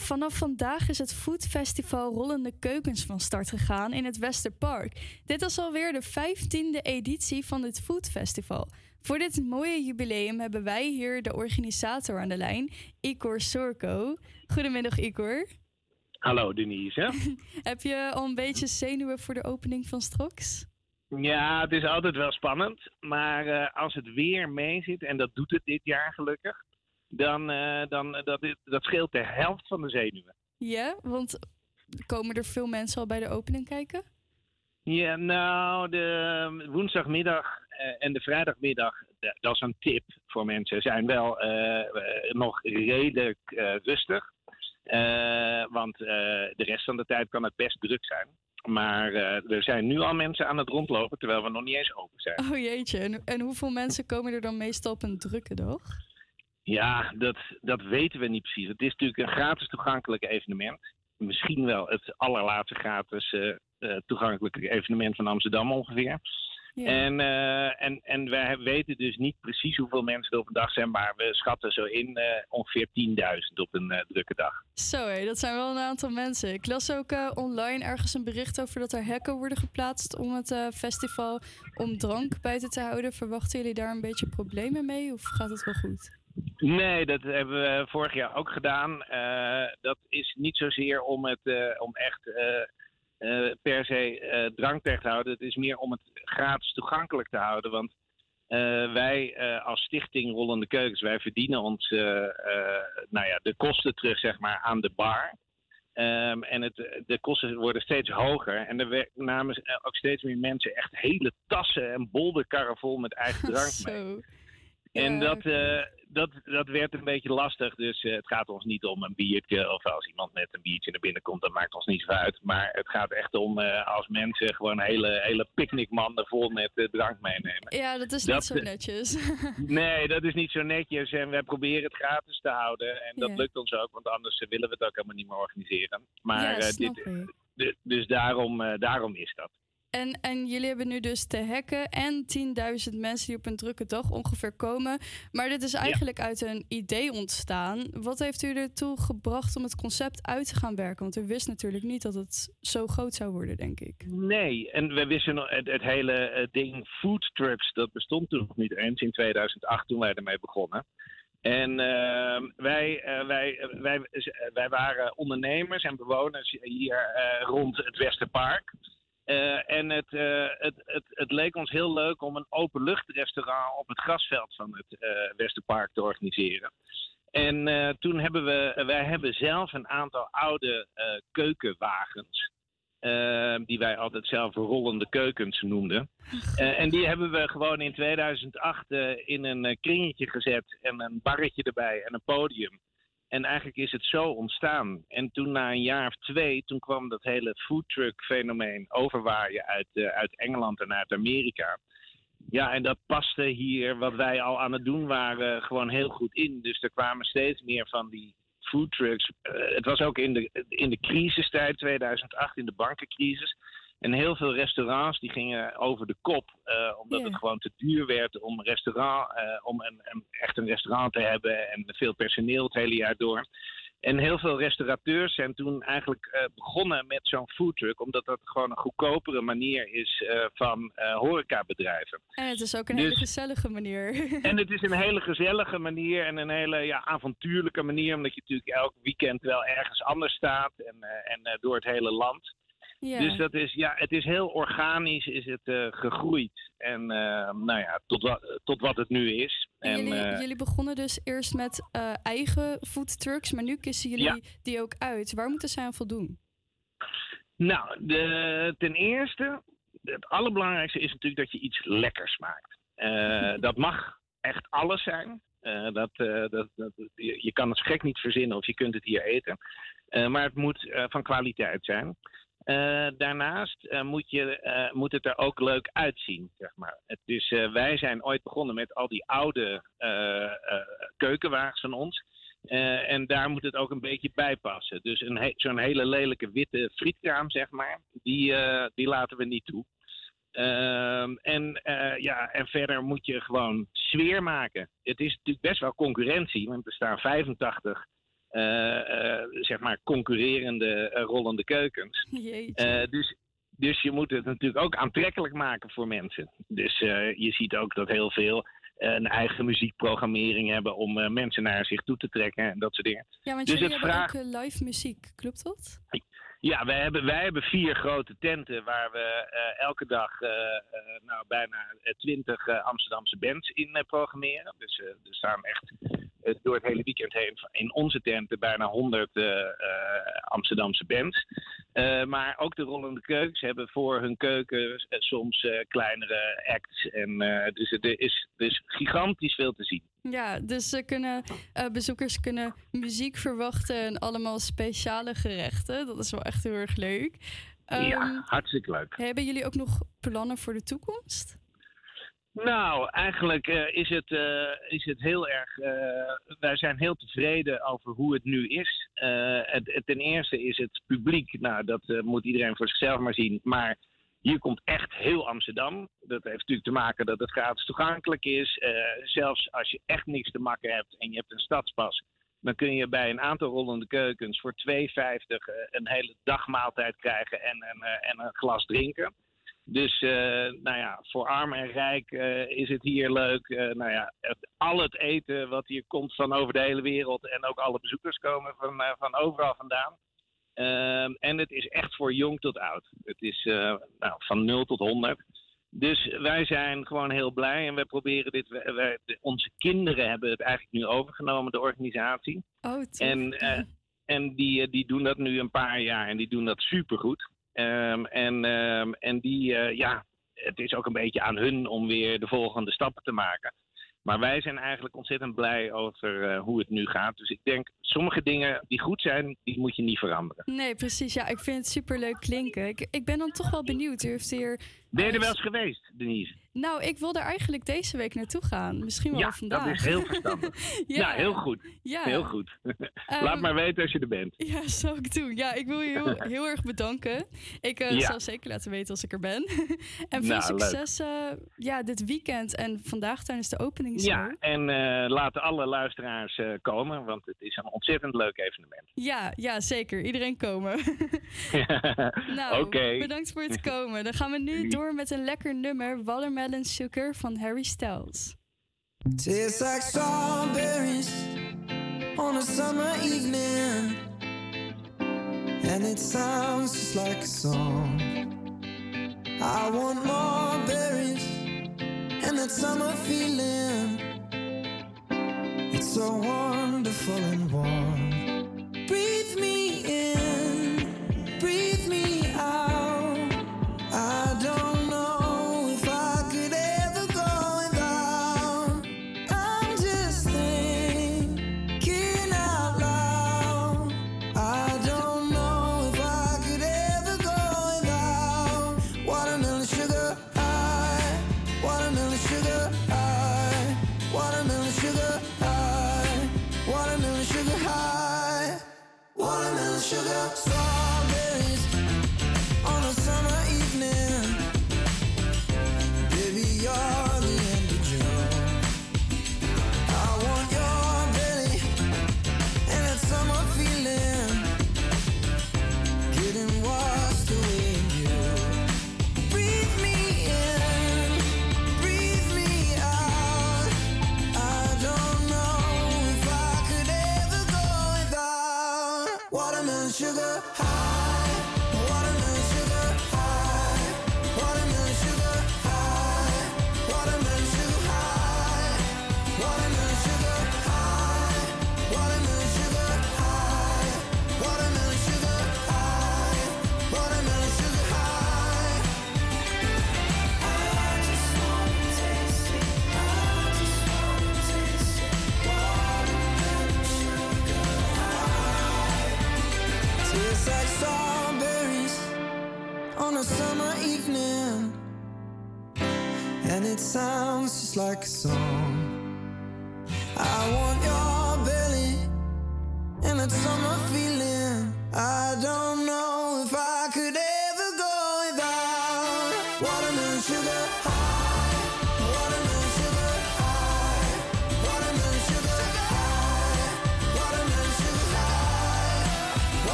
Vanaf vandaag is het Foodfestival Rollende Keukens van start gegaan in het Westerpark. Dit is alweer de 15e editie van het Foodfestival. Voor dit mooie jubileum hebben wij hier de organisator aan de lijn, Igor Sorko. Goedemiddag, Igor. Hallo Denise. Heb je al een beetje zenuwen voor de opening van straks? Ja, het is altijd wel spannend. Maar eh, als het weer mee zit, en dat doet het dit jaar gelukkig, dan, eh, dan dat, is- dat scheelt de helft van de zenuwen. Ja, want komen er veel mensen al bij de opening kijken? Ja, nou, de woensdagmiddag eh, en de vrijdagmiddag, da- dat is een tip voor mensen, zijn wel eh, eh, nog redelijk eh, rustig. Eh, want eh, de rest van de tijd kan het best druk zijn. Maar eh, er zijn nu al mensen aan het rondlopen terwijl we nog niet eens open zijn. Oh jeetje, en, en hoeveel mensen komen er dan meestal op een drukke dag? Ja, dat, dat weten we niet precies. Het is natuurlijk een gratis toegankelijk evenement. Misschien wel het allerlaatste gratis eh, toegankelijke evenement van Amsterdam ongeveer. Ja. En, eh, en, en wij weten dus niet precies hoeveel mensen er op een dag zijn, maar we schatten zo in ongeveer 10.000 op een drukke dag. Zo hé, dat zijn wel een aantal mensen. Ik las ook online ergens een bericht over dat er hekken worden geplaatst om het festival om drank buiten te houden. Verwachten jullie daar een beetje problemen mee of gaat het wel goed? Nee, dat hebben we vorig jaar ook gedaan. Eh, dat is niet zozeer om het eh, om echt eh, per se drank tegen te houden. Het is meer om het gratis toegankelijk te houden. Want wij als stichting Rollende Keukens, wij verdienen ons nou ja, de kosten terug zeg maar, aan de bar. Ehm, en het, de kosten worden steeds hoger. En er namen ook steeds meer mensen echt hele tassen en bolderkarren vol met eigen drank mee. En dat, eh, dat, dat werd een beetje lastig. Dus eh, het gaat ons niet om een biertje. Of als iemand met een biertje naar binnen komt, dat maakt ons niet zo uit. Maar het gaat echt om eh, als mensen gewoon hele, hele picknickmanden vol met drank meenemen. Ja, dat is Dat, niet zo netjes. Nee, dat is niet zo netjes. En wij proberen het gratis te houden. En dat lukt ons ook, want anders willen we het ook helemaal niet meer organiseren. Maar Ja, dit, dus daarom, daarom is dat. En, en jullie hebben nu dus de hekken en 10.000 mensen die op een drukke dag ongeveer komen. Maar dit is eigenlijk uit een idee ontstaan. Wat heeft u ertoe gebracht om het concept uit te gaan werken? Want u wist natuurlijk niet dat het zo groot zou worden, denk ik. Nee, en we wisten het, het hele eh, ding food trucks, dat bestond toen nog niet eens in 2008 toen wij ermee begonnen. En ehm, wij, eh, wij, wij, wij waren ondernemers en bewoners hier eh, rond het Westerpark. Eh, en het, eh, het, het, het leek ons heel leuk om een openluchtrestaurant op het grasveld van het eh, Westerpark te organiseren. En toen hebben we, wij hebben zelf een aantal oude keukenwagens. die wij altijd zelf rollende keukens noemden. En die hebben we gewoon in 2008 eh, in een kringetje gezet. En een barretje erbij en een podium. En eigenlijk is het zo ontstaan. En toen na een jaar of twee, toen kwam dat hele foodtruck fenomeen overwaaien uit, eh, uit Engeland en uit Amerika. Ja, en dat paste hier, wat wij al aan het doen waren, gewoon heel goed in. Dus er kwamen steeds meer van die foodtrucks. Eh, het was ook in de, in de crisistijd, 2008, in de bankencrisis. En heel veel restaurants die gingen over de kop, eh, omdat het gewoon te duur werd om, restaurant, eh, om een, een, echt een restaurant te hebben en veel personeel het hele jaar door. En heel veel restaurateurs zijn toen eigenlijk eh, begonnen met zo'n foodtruck, omdat dat gewoon een goedkopere manier is van horecabedrijven. En het is ook een Dus- hele gezellige manier. En het is een hele gezellige manier en een hele ja, avontuurlijke manier, omdat je natuurlijk elk weekend wel ergens anders staat en, en door het hele land. Ja. Dus dat is, ja, het is heel organisch is het, eh, gegroeid. En eh, nou ja, tot, wa- tot wat het nu is. En En, jullie, eh, jullie begonnen dus eerst met eigen foodtrucks, maar nu kissen jullie Ja. die ook uit. Waar moeten zij aan voldoen? Nou, de, ten eerste, het allerbelangrijkste is natuurlijk dat je iets lekkers maakt. Dat mag echt alles zijn. Dat, dat, dat, je, je kan het gek niet verzinnen of je kunt het hier eten. Maar het moet van kwaliteit zijn. Eh, daarnaast eh, moet, je, eh, moet het er ook leuk uitzien, zeg maar. Wij zijn ooit begonnen met al die oude keukenwagens van ons. En daar moet het ook een beetje bij passen. Dus zo'n hele lelijke witte frietkraam, zeg maar, die, die laten we niet toe. Ehm, en, ja, en verder moet je gewoon sfeer maken. Het is natuurlijk best wel concurrentie, want er staan 85 eh, eh, zeg maar concurrerende eh, rollende keukens. Eh, dus, dus je moet het natuurlijk ook aantrekkelijk maken voor mensen. Dus eh, je ziet ook dat heel veel eh, een eigen muziekprogrammering hebben om eh, mensen naar zich toe te trekken en dat soort dingen. Ja, want dus jullie hebben ook eh, live muziek, klopt dat? Ja, wij hebben, wij hebben vier grote tenten waar we eh, elke dag eh, eh, nou, bijna twintig Amsterdamse bands in eh, programmeren. Dus eh, er staan echt eh, door het hele weekend heen in onze tenten bijna 100 eh, eh, Amsterdamse bands. Eh, maar ook de rollende keukens hebben voor hun keuken eh, soms eh, kleinere acts. En, eh, dus er is, is gigantisch veel te zien. Ja, dus ze kunnen, eh, bezoekers kunnen muziek verwachten en allemaal speciale gerechten. Dat is wel echt heel erg leuk. Ehm, ja, hartstikke leuk. Hebben jullie ook nog plannen voor de toekomst? Nou, eigenlijk eh, is, het, eh, is het heel erg. eh, wij zijn heel tevreden over hoe het nu is. Het, ten eerste is het publiek. Nou, dat moet iedereen voor zichzelf maar zien. Maar Hier komt echt heel Amsterdam. Dat heeft natuurlijk te maken dat het gratis toegankelijk is. Zelfs als je echt niks te makken hebt en je hebt een stadspas, dan kun je bij een aantal rollende keukens voor 2,50 eh, een hele dagmaaltijd krijgen en, en een glas drinken. Dus eh, nou ja, voor arm en rijk eh, is het hier leuk. Eh, nou ja, het, al het eten wat hier komt van over de hele wereld en ook alle bezoekers komen van, van overal vandaan. Ehm, en het is echt voor jong tot oud. Het is nou, van 0 tot 100. Dus wij zijn gewoon heel blij en we proberen dit. wij- wij- de- onze kinderen hebben het eigenlijk nu overgenomen, de organisatie. Oh. En, en die, die doen dat nu een paar jaar en die doen dat supergoed. Ehm, en, ehm, en die, eh, ja, het is ook een beetje aan hun om weer de volgende stappen te maken. Maar wij zijn eigenlijk ontzettend blij over eh, hoe het nu gaat. Dus ik denk, sommige dingen die goed zijn, die moet je niet veranderen. Nee, precies. Ja, ik vind het superleuk klinken. Ik, ik ben dan toch wel benieuwd. U heeft hier... Ben je er wel eens geweest, Denise? Nou, ik wil er eigenlijk deze week naartoe gaan. Misschien wel Ja, vandaag. dat is heel verstandig. Ja. ja. heel goed. Ja. Heel goed. Laat Ehm, maar weten als je er bent. Ja, zou ik doen. Ja, ik wil je heel, heel erg bedanken. Ik eh, zal zeker laten weten als ik er ben. en veel Nou, succes eh, ja, dit weekend en vandaag tijdens de opening. Ja, en eh, laten alle luisteraars komen, want het is een ontzettend leuk evenement. Ja, ja, zeker. Iedereen komen. nou, Oké. bedankt voor het komen. Dan gaan we nu door met een lekker nummer, Watermelon Sugar van Harry Styles. Tastes like strawberries on a summer evening, and it sounds just like a song. I want more berries and that summer feeling. It's so wonderful and warm.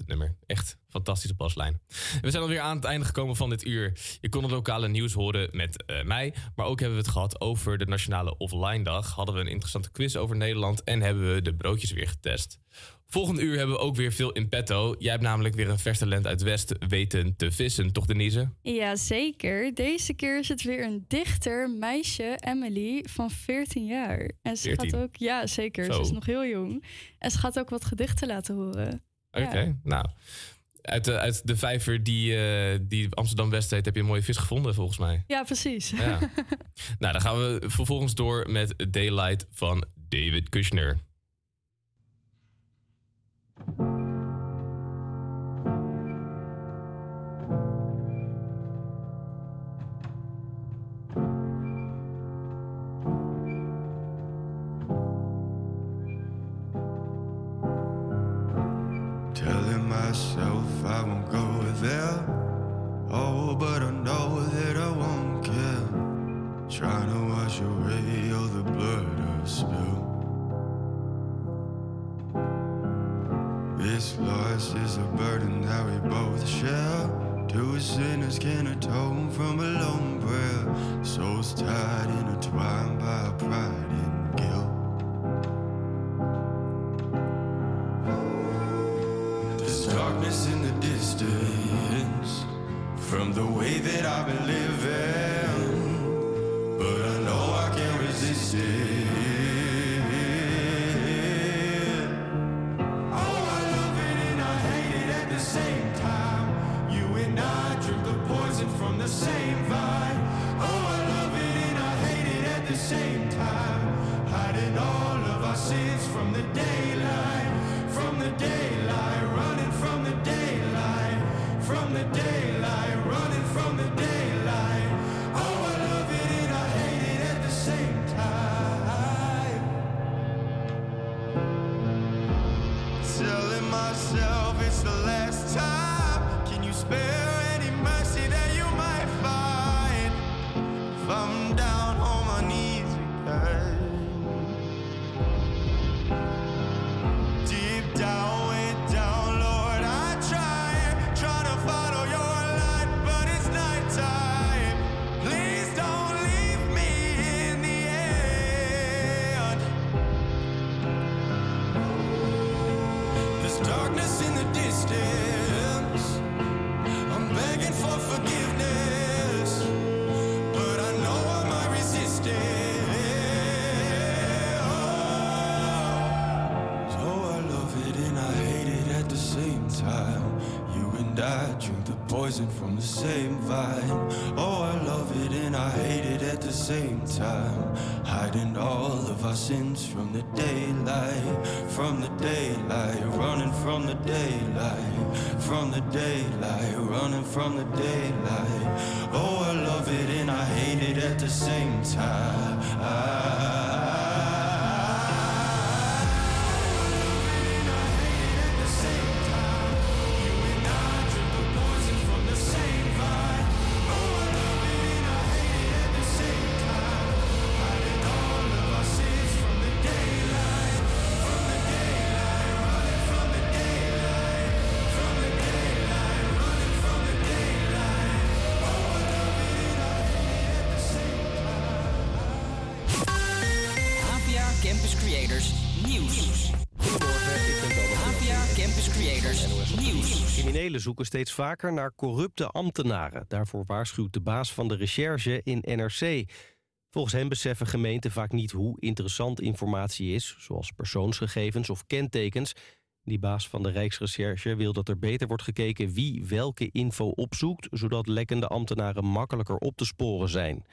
Het nummer. Echt fantastische baslijn. We zijn alweer aan het einde gekomen van dit uur. Je kon het lokale nieuws horen met eh, mij. Maar ook hebben we het gehad over de Nationale Offline Dag. Hadden we een interessante quiz over Nederland. En hebben we de broodjes weer getest. Volgende uur hebben we ook weer veel in petto. Jij hebt namelijk weer een vers talent uit West weten te vissen. Toch Denise? Ja, zeker. Deze keer is het weer een dichter, meisje, Emily, van 14 jaar. En ze 14? gaat ook, ja zeker, Zo. ze is nog heel jong. En ze gaat ook wat gedichten laten horen. Oké, nou. Uit de, uit de vijver die, eh, die Amsterdam West heet, heb je een mooie vis gevonden, volgens mij. Ja, precies. Ja. nou, dan gaan we vervolgens door met Daylight van David Kushner. There. Oh, but I know that I won't care. Trying to wash away all the blood I've spilled. This loss is a burden that we both share. Two sinners can atone from a lone prayer. Souls tied, intertwined by pride and guilt. Darkness in the distance from the way that I've been living, but I know I can't resist it. I love it and I hate it at the same time. You and I drink the poison from the same vine. Oh, I love it and I hate it at the same time. Hiding all of our sins from the daylight, from the daylight, from the daylight, running from the daylight, from the daylight, running from the daylight. Oh, I love it and I hate it at the same time. Zoeken steeds vaker naar corrupte ambtenaren. Daarvoor waarschuwt de baas van de recherche in NRC. Volgens hem beseffen gemeenten vaak niet hoe interessant informatie is, zoals persoonsgegevens of kentekens. Die baas van de Rijksrecherche wil dat er beter wordt gekeken wie welke info opzoekt, zodat lekkende ambtenaren makkelijker op te sporen zijn.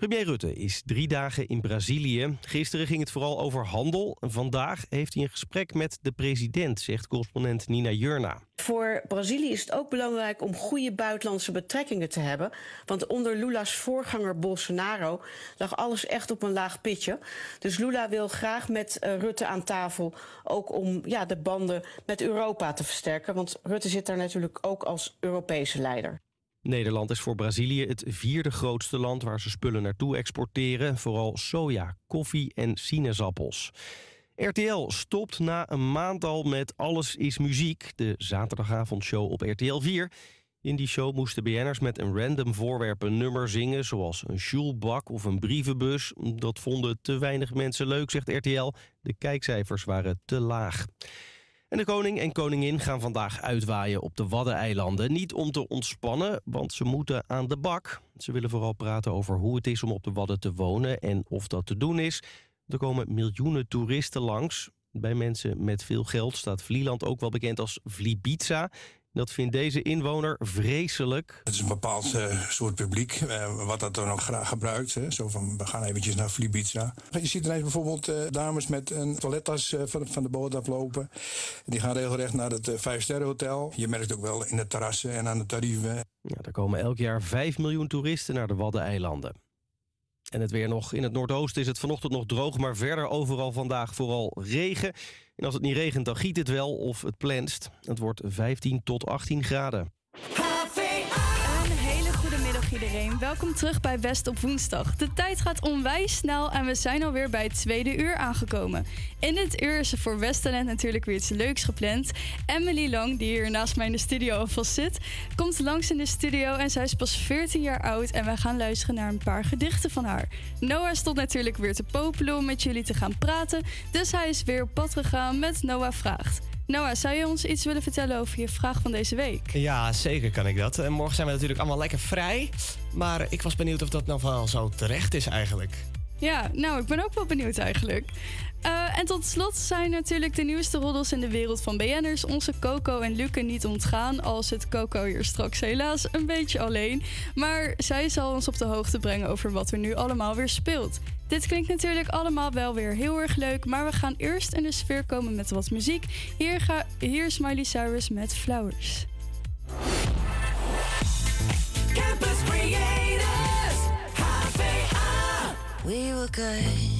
Premier Rutte is drie dagen in Brazilië. Gisteren ging het vooral over handel. Vandaag heeft hij een gesprek met de president, zegt correspondent Nina Jurna. Voor Brazilië is het ook belangrijk om goede buitenlandse betrekkingen te hebben. Want onder Lula's voorganger Bolsonaro lag alles echt op een laag pitje. Dus Lula wil graag met eh, Rutte aan tafel. Ook om ja, de banden met Europa te versterken. Want Rutte zit daar natuurlijk ook als Europese leider. Nederland is voor Brazilië het vierde grootste land waar ze spullen naartoe exporteren. Vooral soja, koffie en sinaasappels. RTL stopt na een maand al met Alles is Muziek, de zaterdagavondshow op RTL 4. In die show moesten BN'ers met een random voorwerp een nummer zingen... zoals een sjoelbak of een brievenbus. Dat vonden te weinig mensen leuk, zegt RTL. De kijkcijfers waren te laag. En de koning en koningin gaan vandaag uitwaaien op de Waddeneilanden. Niet om te ontspannen, want ze moeten aan de bak. Ze willen vooral praten over hoe het is om op de Wadden te wonen en of dat te doen is. Er komen miljoenen toeristen langs. Bij mensen met veel geld staat Vlieland ook wel bekend als Vlibiza. Dat vindt deze inwoner vreselijk. Het is een bepaald eh, soort publiek eh, wat dat dan ook graag gebruikt. Hè. Zo van, we gaan eventjes naar Flibiza. Je ziet ineens bijvoorbeeld eh, dames met een toilettas van, van de boot aflopen. Die gaan regelrecht naar het vijf sterren hotel. Je merkt ook wel in de terrassen en aan de tarieven. Ja, er komen elk jaar 5 miljoen toeristen naar de Waddeneilanden. En het weer nog. In het noordoosten is het vanochtend nog droog, maar verder overal vandaag vooral regen. En als het niet regent, dan giet het wel of het plenst. Het wordt 15 tot 18 graden. Welkom terug bij West op woensdag. De tijd gaat onwijs snel en we zijn alweer bij het tweede uur aangekomen. In dit uur is er voor Westtalent natuurlijk weer iets leuks gepland. Emily Lang, die hier naast mij in de studio alvast zit, komt langs in de studio en zij is pas 14 jaar oud en wij gaan luisteren naar een paar gedichten van haar. Noah stond natuurlijk weer te popelen om met jullie te gaan praten, dus hij is weer op pad gegaan met Noah Vraagt. Noah, zou je ons iets willen vertellen over je vraag van deze week? Ja, zeker kan ik dat. En morgen zijn we natuurlijk allemaal lekker vrij. Maar ik was benieuwd of dat nou wel zo terecht is eigenlijk. Ja, nou, ik ben ook wel benieuwd eigenlijk. Eh, en tot slot zijn natuurlijk de nieuwste roddels in de wereld van BN'ers onze Coco en Luke niet ontgaan. Al zit Coco hier straks helaas een beetje alleen. Maar zij zal ons op de hoogte brengen over wat er nu allemaal weer speelt. Dit klinkt natuurlijk allemaal wel weer heel erg leuk, maar we gaan eerst in de sfeer komen met wat muziek. Hier, ga, hier is Miley Cyrus met Flowers. Campus Creators, HVA. We were good,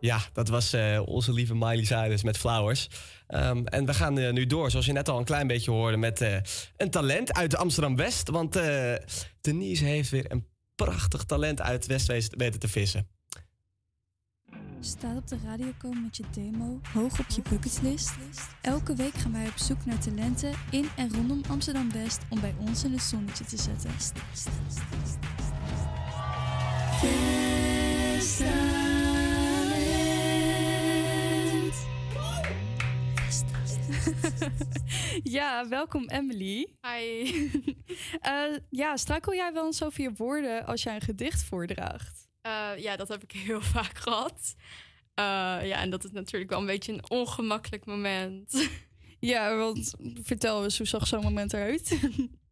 ja, dat was eh, onze lieve Miley Cyrus met Flowers. Ehm, en we gaan eh, nu door, zoals je net al een klein beetje hoorde, met eh, een talent uit Amsterdam-West. Want Denise heeft weer een prachtig talent uit West weten te vissen. Staat op de radio komen met je demo hoog op je bucketlist? Elke week gaan wij op zoek naar talenten in en rondom Amsterdam West om bij ons in het zonnetje te zetten. ja, welkom Emily. Hi. Eh, ja, struikel jij wel eens over je woorden als jij een gedicht voordraagt? Eh, ja, dat heb ik heel vaak gehad. Eh, ja, en dat is natuurlijk wel een beetje een ongemakkelijk moment. Ja, want vertel eens, hoe zag zo'n moment eruit?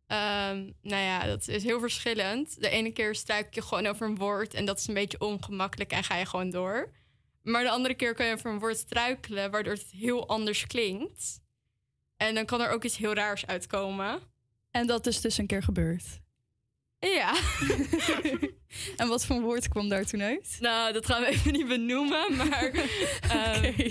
Ehm, nou ja, dat is heel verschillend. De ene keer struik je gewoon over een woord en dat is een beetje ongemakkelijk en ga je gewoon door. Maar de andere keer kan je over een woord struikelen, waardoor het heel anders klinkt. En dan kan er ook iets heel raars uitkomen. En dat is dus een keer gebeurd. Ja. en wat voor woord kwam daar toen uit? Nou, dat gaan we even niet benoemen, maar ehm,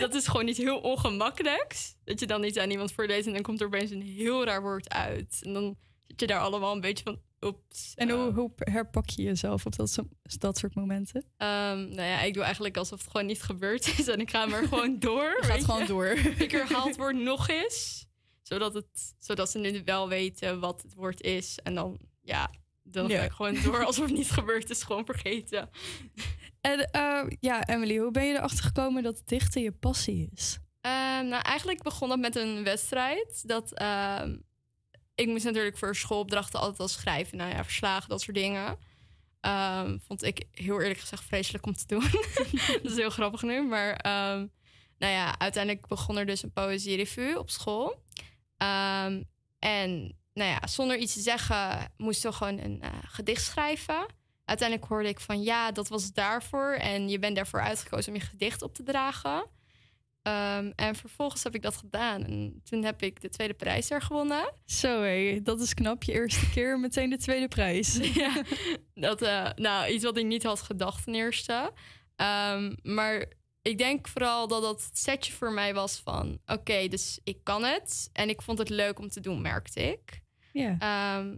dat is gewoon niet heel ongemakkelijks. Dat je dan niet aan iemand voorleest en dan komt er opeens een heel raar woord uit. En dan zit je daar allemaal een beetje van, oeps. En hoe, hoe herpak je jezelf op dat, dat soort momenten? Ehm, nou ja, ik doe eigenlijk alsof het gewoon niet gebeurd is en ik ga maar gewoon door. Gaat gewoon door. Ik herhaal het woord nog eens, zodat, het, zodat ze nu wel weten wat het woord is. En dan, ja, dan Ja. ga ik gewoon door alsof het niet gebeurd is, gewoon vergeten. En eh, ja, Emily, hoe ben je erachter gekomen dat dichten je passie is? Ehm, nou, eigenlijk begon dat met een wedstrijd. Dat, ehm, ik moest natuurlijk voor schoolopdrachten altijd al schrijven. Nou ja, verslagen, dat soort dingen. Ehm, vond ik heel eerlijk gezegd vreselijk om te doen. dat is heel grappig nu. Maar ehm, nou ja, uiteindelijk begon er dus een poëzierevue op school. Ehm, en nou ja, zonder iets te zeggen moesten we gewoon een eh, gedicht schrijven. Uiteindelijk hoorde ik van ja, dat was daarvoor. En je bent daarvoor uitgekozen om je gedicht op te dragen. Ehm, en vervolgens heb ik dat gedaan. En toen heb ik de tweede prijs er gewonnen. Zo hé, dat is knap. Je eerste keer meteen de tweede prijs. ja, dat, eh, nou, iets wat ik niet had gedacht ten eerste. Ehm, maar ik denk vooral dat dat setje voor mij was van... oké, dus ik kan het. En ik vond het leuk om te doen, merkte ik. Ja. Ehm,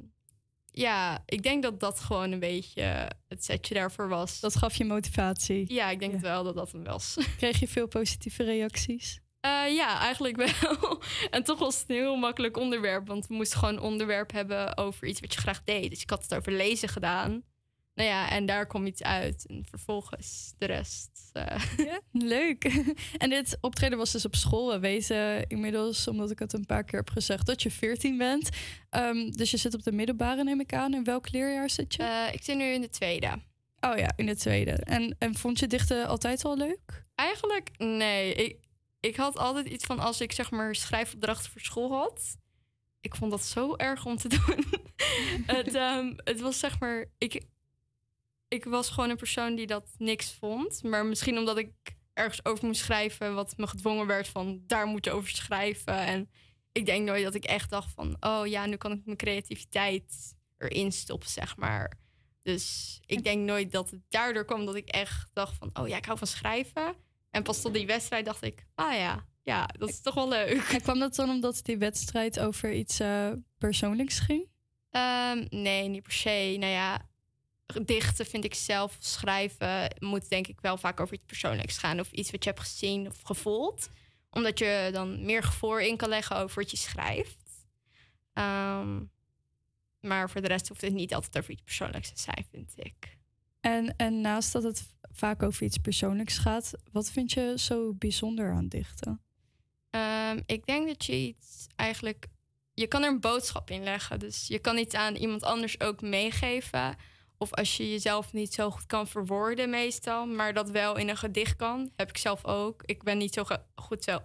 ja, ik denk dat dat gewoon een beetje het setje daarvoor was. Dat gaf je motivatie. Ja, ik denk wel dat dat hem was. Kreeg je veel positieve reacties? Eh, ja, eigenlijk wel. en toch was het een heel makkelijk onderwerp. Want we moesten gewoon een onderwerp hebben over iets wat je graag deed. Dus ik had het over lezen gedaan. Nou ja, en daar kwam iets uit. En vervolgens de rest. eh, Ja, leuk. En dit optreden was dus op school. We weten inmiddels, omdat ik het een paar keer heb gezegd, dat je 14 bent. Ehm, dus je zit op de middelbare, neem ik aan. In welk leerjaar zit je? Eh, ik zit nu in de tweede. Oh ja, in de tweede. En, en vond je dichten altijd al leuk? Eigenlijk, nee. Ik, ik had altijd iets van als ik zeg maar schrijfopdrachten voor school had. Ik vond dat zo erg om te doen. het, ehm, het was zeg maar. Ik, ik was gewoon een persoon die dat niks vond. Maar misschien omdat ik ergens over moest schrijven, wat me gedwongen werd van daar moet je over schrijven. En ik denk nooit dat ik echt dacht van, oh ja, nu kan ik mijn creativiteit erin stoppen, zeg maar. Dus ik denk nooit dat het daardoor kwam dat ik echt dacht van, oh ja, ik hou van schrijven. En pas tot die wedstrijd dacht ik, ah ja, ja, dat is toch wel leuk. En kwam dat dan omdat die wedstrijd over iets eh, persoonlijks ging? Ehm, nee, niet per se. Nou ja, dichten vind ik zelf, schrijven moet denk ik wel vaak over iets persoonlijks gaan. Of iets wat je hebt gezien of gevoeld. Omdat je dan meer gevoel in kan leggen over wat je schrijft. Ehm, maar voor de rest hoeft het niet altijd over iets persoonlijks te zijn, vind ik. En, en naast dat het vaak over iets persoonlijks gaat, wat vind je zo bijzonder aan dichten? Ehm, ik denk dat je iets eigenlijk. Je kan er een boodschap in leggen. Dus je kan iets aan iemand anders ook meegeven. Of als je jezelf niet zo goed kan verwoorden, meestal. Maar dat wel in een gedicht kan. Heb ik zelf ook. Ik ben niet zo goed zelf.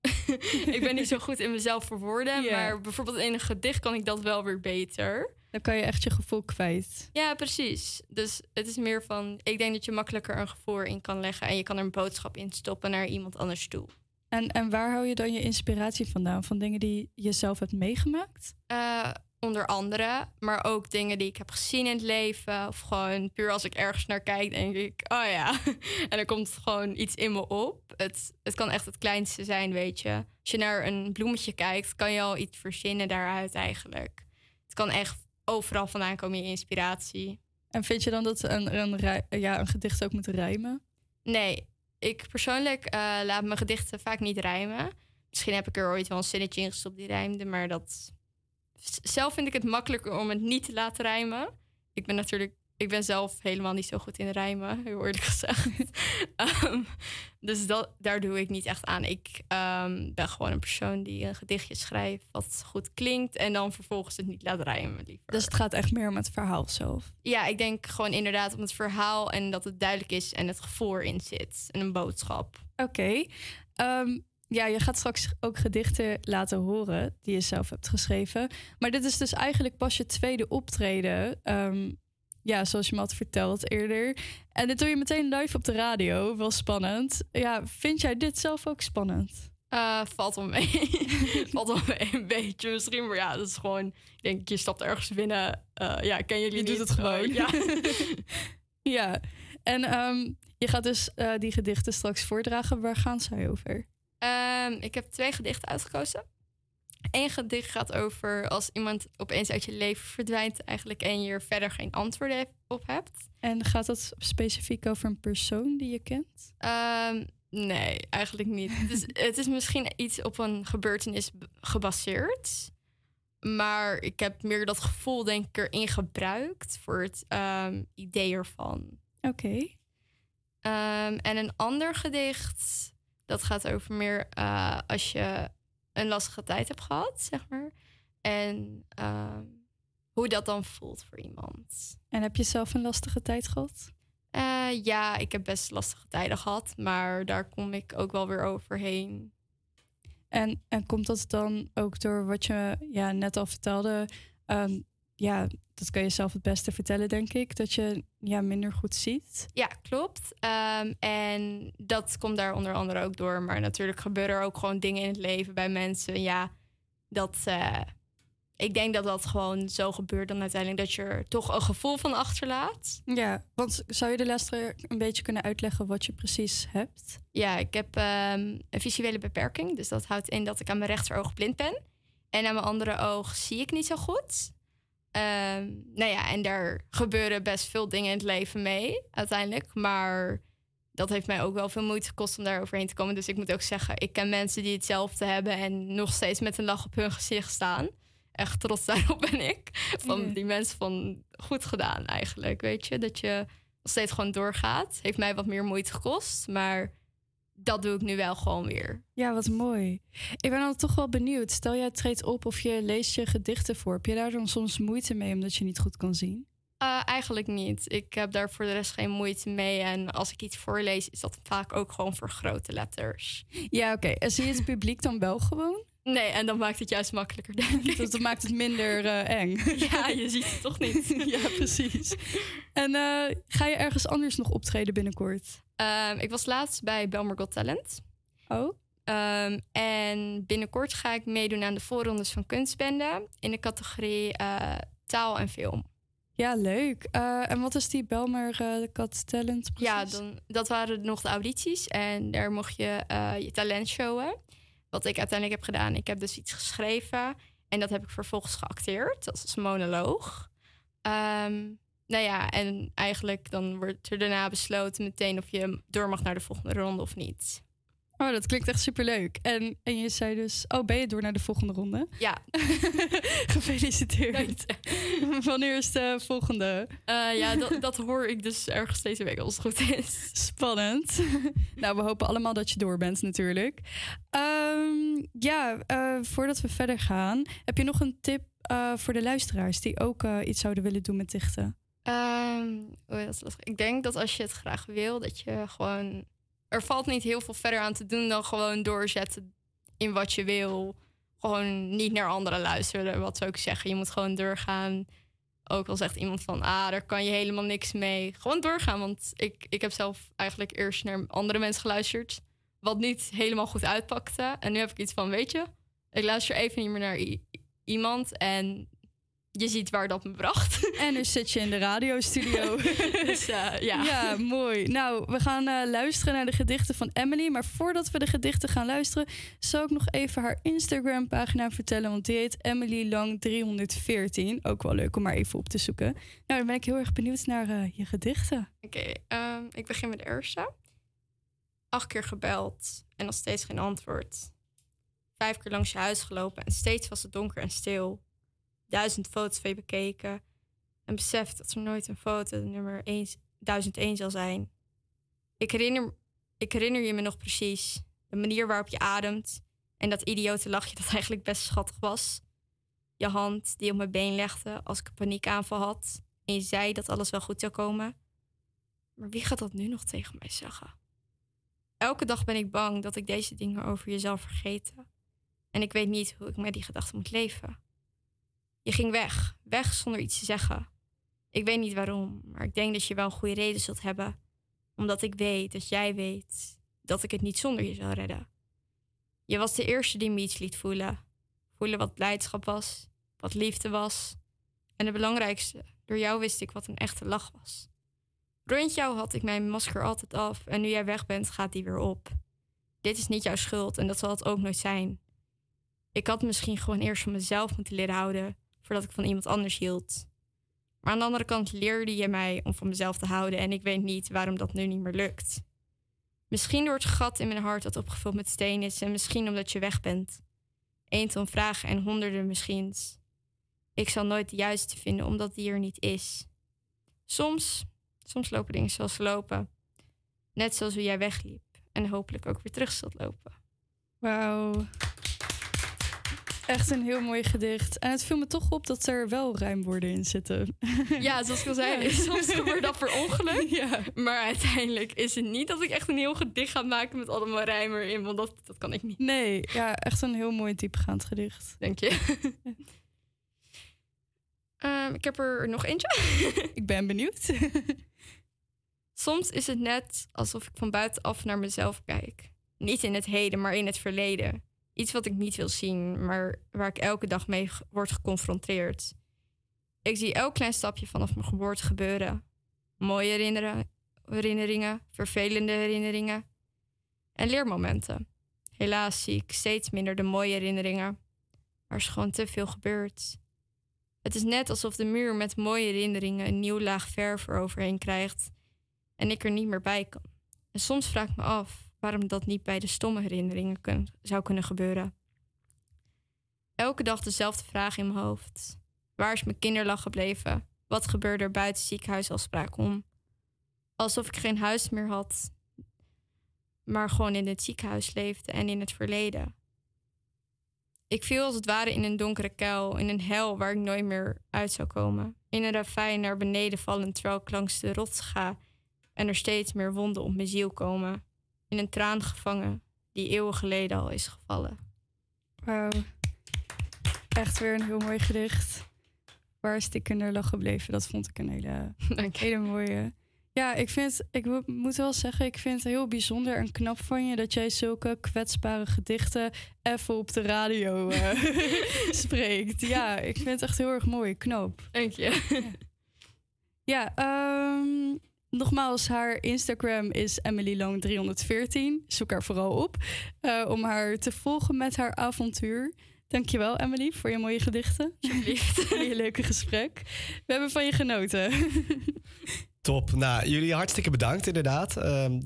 ik ben niet zo goed in mezelf verwoorden. Maar bijvoorbeeld in een gedicht kan ik dat wel weer beter. Dan kan je echt je gevoel kwijt. Ja, precies. Dus het is meer van. Ik denk dat je makkelijker een gevoel in kan leggen. En je kan er een boodschap in stoppen naar iemand anders toe. En, en waar hou je dan je inspiratie vandaan? Van dingen die je zelf hebt meegemaakt? Eh, onder andere, maar ook dingen die ik heb gezien in het leven. Of gewoon puur als ik ergens naar kijk, denk ik, oh ja. en er komt gewoon iets in me op. Het, het kan echt het kleinste zijn, weet je. Als je naar een bloemetje kijkt, kan je al iets verzinnen daaruit eigenlijk. Het kan echt overal vandaan komen, je inspiratie. En vind je dan dat een, een, ja, een gedicht ook moet rijmen? Nee, ik persoonlijk eh, laat mijn gedichten vaak niet rijmen. Misschien heb ik er ooit wel een zinnetje in gestopt die rijmde, maar dat... Zelf vind ik het makkelijker om het niet te laten rijmen. Ik ben natuurlijk... Ik ben zelf helemaal niet zo goed in rijmen, heel eerlijk gezegd. Ehm, dus dat, daar doe ik niet echt aan. Ik ehm, ben gewoon een persoon die een gedichtje schrijft wat goed klinkt... en dan vervolgens het niet laat rijmen, liever. Dus het gaat echt meer om het verhaal zelf. Ja, ik denk gewoon inderdaad om het verhaal en dat het duidelijk is en het gevoel erin zit. En een boodschap. Oké. Ehm, ja, je gaat straks ook gedichten laten horen die je zelf hebt geschreven. Maar dit is dus eigenlijk pas je tweede optreden. Ehm, ja, zoals je me had verteld eerder. En dit doe je meteen live op de radio. Wel spannend. Ja, vind jij dit zelf ook spannend? Eh, valt wel mee. valt wel mee een beetje misschien. Maar ja, dat is gewoon... Ik denk, je stapt ergens binnen. eh, ja, ken jullie Je niet? doet het gewoon. Ja. Ja. En ehm, je gaat dus eh, die gedichten straks voordragen. Waar gaan zij over? Ehm, ik heb twee gedichten uitgekozen. Eén gedicht gaat over als iemand opeens uit je leven verdwijnt... eigenlijk en je er verder geen antwoorden op hebt. En gaat dat specifiek over een persoon die je kent? Ehm, nee, eigenlijk niet. het, is, het is misschien iets op een gebeurtenis gebaseerd. Maar ik heb meer dat gevoel, denk ik, erin gebruikt voor het ehm, idee ervan. Oké. En een ander gedicht, dat gaat over meer eh, als je een lastige tijd hebt gehad, zeg maar. En ehm, hoe dat dan voelt voor iemand. En heb je zelf een lastige tijd gehad? Eh, ja, ik heb best lastige tijden gehad, maar daar kom ik ook wel weer overheen. En, en komt dat dan ook door wat je ja, net al vertelde? Ehm, ja, dat kan je zelf het beste vertellen, denk ik. Dat je ja, minder goed ziet. Ja, klopt. Ehm, en dat komt daar onder andere ook door. Maar natuurlijk gebeuren er ook gewoon dingen in het leven bij mensen. Ja, dat. eh, ik denk dat dat gewoon zo gebeurt dan uiteindelijk dat je er toch een gevoel van achterlaat. Ja, want zou je de luisteraar een beetje kunnen uitleggen wat je precies hebt? Ja, ik heb ehm, een visuele beperking. Dus dat houdt in dat ik aan mijn rechteroog blind ben. En aan mijn andere oog zie ik niet zo goed. Ehm, nou ja, en daar gebeuren best veel dingen in het leven mee uiteindelijk. Maar dat heeft mij ook wel veel moeite gekost om daar overheen te komen. Dus ik moet ook zeggen, ik ken mensen die hetzelfde hebben en nog steeds met een lach op hun gezicht staan. Echt trots daarop ben ik. Van die mensen van goed gedaan eigenlijk. Weet je, dat je nog steeds gewoon doorgaat. Heeft mij wat meer moeite gekost. Maar dat doe ik nu wel gewoon weer. Ja, wat mooi. Ik ben dan toch wel benieuwd. Stel jij treedt op of je leest je gedichten voor. Heb je daar dan soms moeite mee omdat je niet goed kan zien? Eh, eigenlijk niet. Ik heb daar voor de rest geen moeite mee. En als ik iets voorlees, is dat vaak ook gewoon voor grote letters. Ja, oké. En zie je het publiek dan wel gewoon? Nee, en dan maakt het juist makkelijker, denk ik. Dat, dat maakt het minder eh, eng. Ja, je ziet het toch niet. ja, precies. En eh, ga je ergens anders nog optreden binnenkort? Ehm, ik was laatst bij Belmer Got Talent. Oh? Ehm, en binnenkort ga ik meedoen aan de voorrondes van Kunstbende in de categorie eh, taal en film. Ja, leuk. En wat is die Belmer uh, Talent precies? Ja, dan, dat waren nog de audities en daar mocht je je talent showen. Wat ik uiteindelijk heb gedaan, ik heb dus iets geschreven en dat heb ik vervolgens geacteerd als monoloog. Ehm, nou ja, en eigenlijk dan wordt er daarna besloten meteen of je door mag naar de volgende ronde of niet. Oh, dat klinkt echt superleuk. En, en je zei dus, oh, ben je door naar de volgende ronde? Ja. Gefeliciteerd. Wanneer is de volgende? Eh, ja, dat, dat hoor ik dus ergens deze week als het goed is. Spannend. nou, we hopen allemaal dat je door bent natuurlijk. Ehm, ja, eh, voordat we verder gaan, heb je nog een tip uh, voor de luisteraars die ook iets zouden willen doen met dichten? Um, oh, dat is lastig. Ik denk dat als je het graag wil, dat je gewoon. Er valt niet heel veel verder aan te doen dan gewoon doorzetten in wat je wil. Gewoon niet naar anderen luisteren. Wat zou ik zeggen? Je moet gewoon doorgaan. Ook al zegt iemand van, ah, daar kan je helemaal niks mee. Gewoon doorgaan. Want ik, ik heb zelf eigenlijk eerst naar andere mensen geluisterd. Wat niet helemaal goed uitpakte. En nu heb ik iets van, weet je, ik luister even niet meer naar iemand. En je ziet waar dat me bracht. En nu zit je in de radiostudio. dus uh, ja. Ja, mooi. Nou, we gaan uh, luisteren naar de gedichten van Emily. Maar voordat we de gedichten gaan luisteren, zal ik nog even haar Instagram-pagina vertellen. Want die heet Emily Lang 314. Ook wel leuk om maar even op te zoeken. Nou, dan ben ik heel erg benieuwd naar uh, je gedichten. Oké, okay, um, ik begin met de eerste. Acht keer gebeld en nog steeds geen antwoord. Vijf keer langs je huis gelopen en steeds was het donker en stil. Duizend foto's je bekeken en beseft dat er nooit een foto nummer 1 1001 zal zijn. Ik herinner, ik herinner je me nog precies. De manier waarop je ademt en dat idiote lachje dat eigenlijk best schattig was. Je hand die op mijn been legde als ik een paniekaanval had. En je zei dat alles wel goed zou komen. Maar wie gaat dat nu nog tegen mij zeggen? Elke dag ben ik bang dat ik deze dingen over je zal vergeten. En ik weet niet hoe ik met die gedachten moet leven. Je ging weg, weg zonder iets te zeggen. Ik weet niet waarom, maar ik denk dat je wel goede reden zult hebben. Omdat ik weet dat jij weet dat ik het niet zonder je zou redden. Je was de eerste die me iets liet voelen. Voelen wat blijdschap was, wat liefde was. En het belangrijkste, door jou wist ik wat een echte lach was. Rond jou had ik mijn masker altijd af en nu jij weg bent, gaat die weer op. Dit is niet jouw schuld en dat zal het ook nooit zijn. Ik had misschien gewoon eerst van mezelf moeten leren houden voordat ik van iemand anders hield. Maar aan de andere kant leerde je mij om van mezelf te houden en ik weet niet waarom dat nu niet meer lukt. Misschien door het gat in mijn hart dat opgevuld met steen is en misschien omdat je weg bent. Eén vragen en honderden misschiens. Ik zal nooit de juiste vinden omdat die er niet is. Soms, soms lopen dingen zoals ze lopen. Net zoals hoe jij wegliep en hopelijk ook weer terug zult lopen. Wauw. Echt een heel mooi gedicht. En het viel me toch op dat er wel rijmwoorden in zitten. Ja, zoals ik al zei, Ja. soms gebeurt dat per ongeluk. Ja. Maar uiteindelijk is het niet dat ik echt een heel gedicht ga maken met allemaal rijmen erin, want dat, dat kan ik niet. Nee, ja, echt een heel mooi diepgaand gedicht. Denk je? Ehm, ik heb er nog eentje. ik ben benieuwd. Soms is het net alsof ik van buitenaf naar mezelf kijk. Niet in het heden, maar in het verleden. Iets wat ik niet wil zien, maar waar ik elke dag mee word geconfronteerd. Ik zie elk klein stapje vanaf mijn geboorte gebeuren. Mooie herinneringen, vervelende herinneringen en leermomenten. Helaas zie ik steeds minder de mooie herinneringen. Er is gewoon te veel gebeurd. Het is net alsof de muur met mooie herinneringen een nieuw laag verf eroverheen krijgt en ik er niet meer bij kan. En soms vraag ik me af waarom dat niet bij de stomme herinneringen kun- zou kunnen gebeuren. Elke dag dezelfde vraag in mijn hoofd. Waar is mijn kinderlach gebleven? Wat gebeurde er buiten het ziekenhuisafspraak om? Alsof ik geen huis meer had, maar gewoon in het ziekenhuis leefde en in het verleden. Ik viel als het ware in een donkere kuil, in een hel waar ik nooit meer uit zou komen. In een ravijn naar beneden vallen terwijl ik langs de rots ga en er steeds meer wonden op mijn ziel komen. In een traan gevangen die eeuwen geleden al is gevallen. Wauw. Echt weer een heel mooi gedicht. Waar is de kinderlach gebleven? Dat vond ik een hele, hele mooie. Ja, ik vind, ik moet wel zeggen, ik vind het heel bijzonder en knap van je dat jij zulke kwetsbare gedichten even op de radio eh, spreekt. Ja, ik vind het echt heel erg mooi, knap. Dank je. Ja, ehm, nogmaals, haar Instagram is emilylang314. Zoek haar vooral op eh, om haar te volgen met haar avontuur. Dankjewel, Emily, voor je mooie gedichten. Alsjeblieft. En je leuke gesprek. We hebben van je genoten. Top. Nou, jullie hartstikke bedankt inderdaad. Ehm,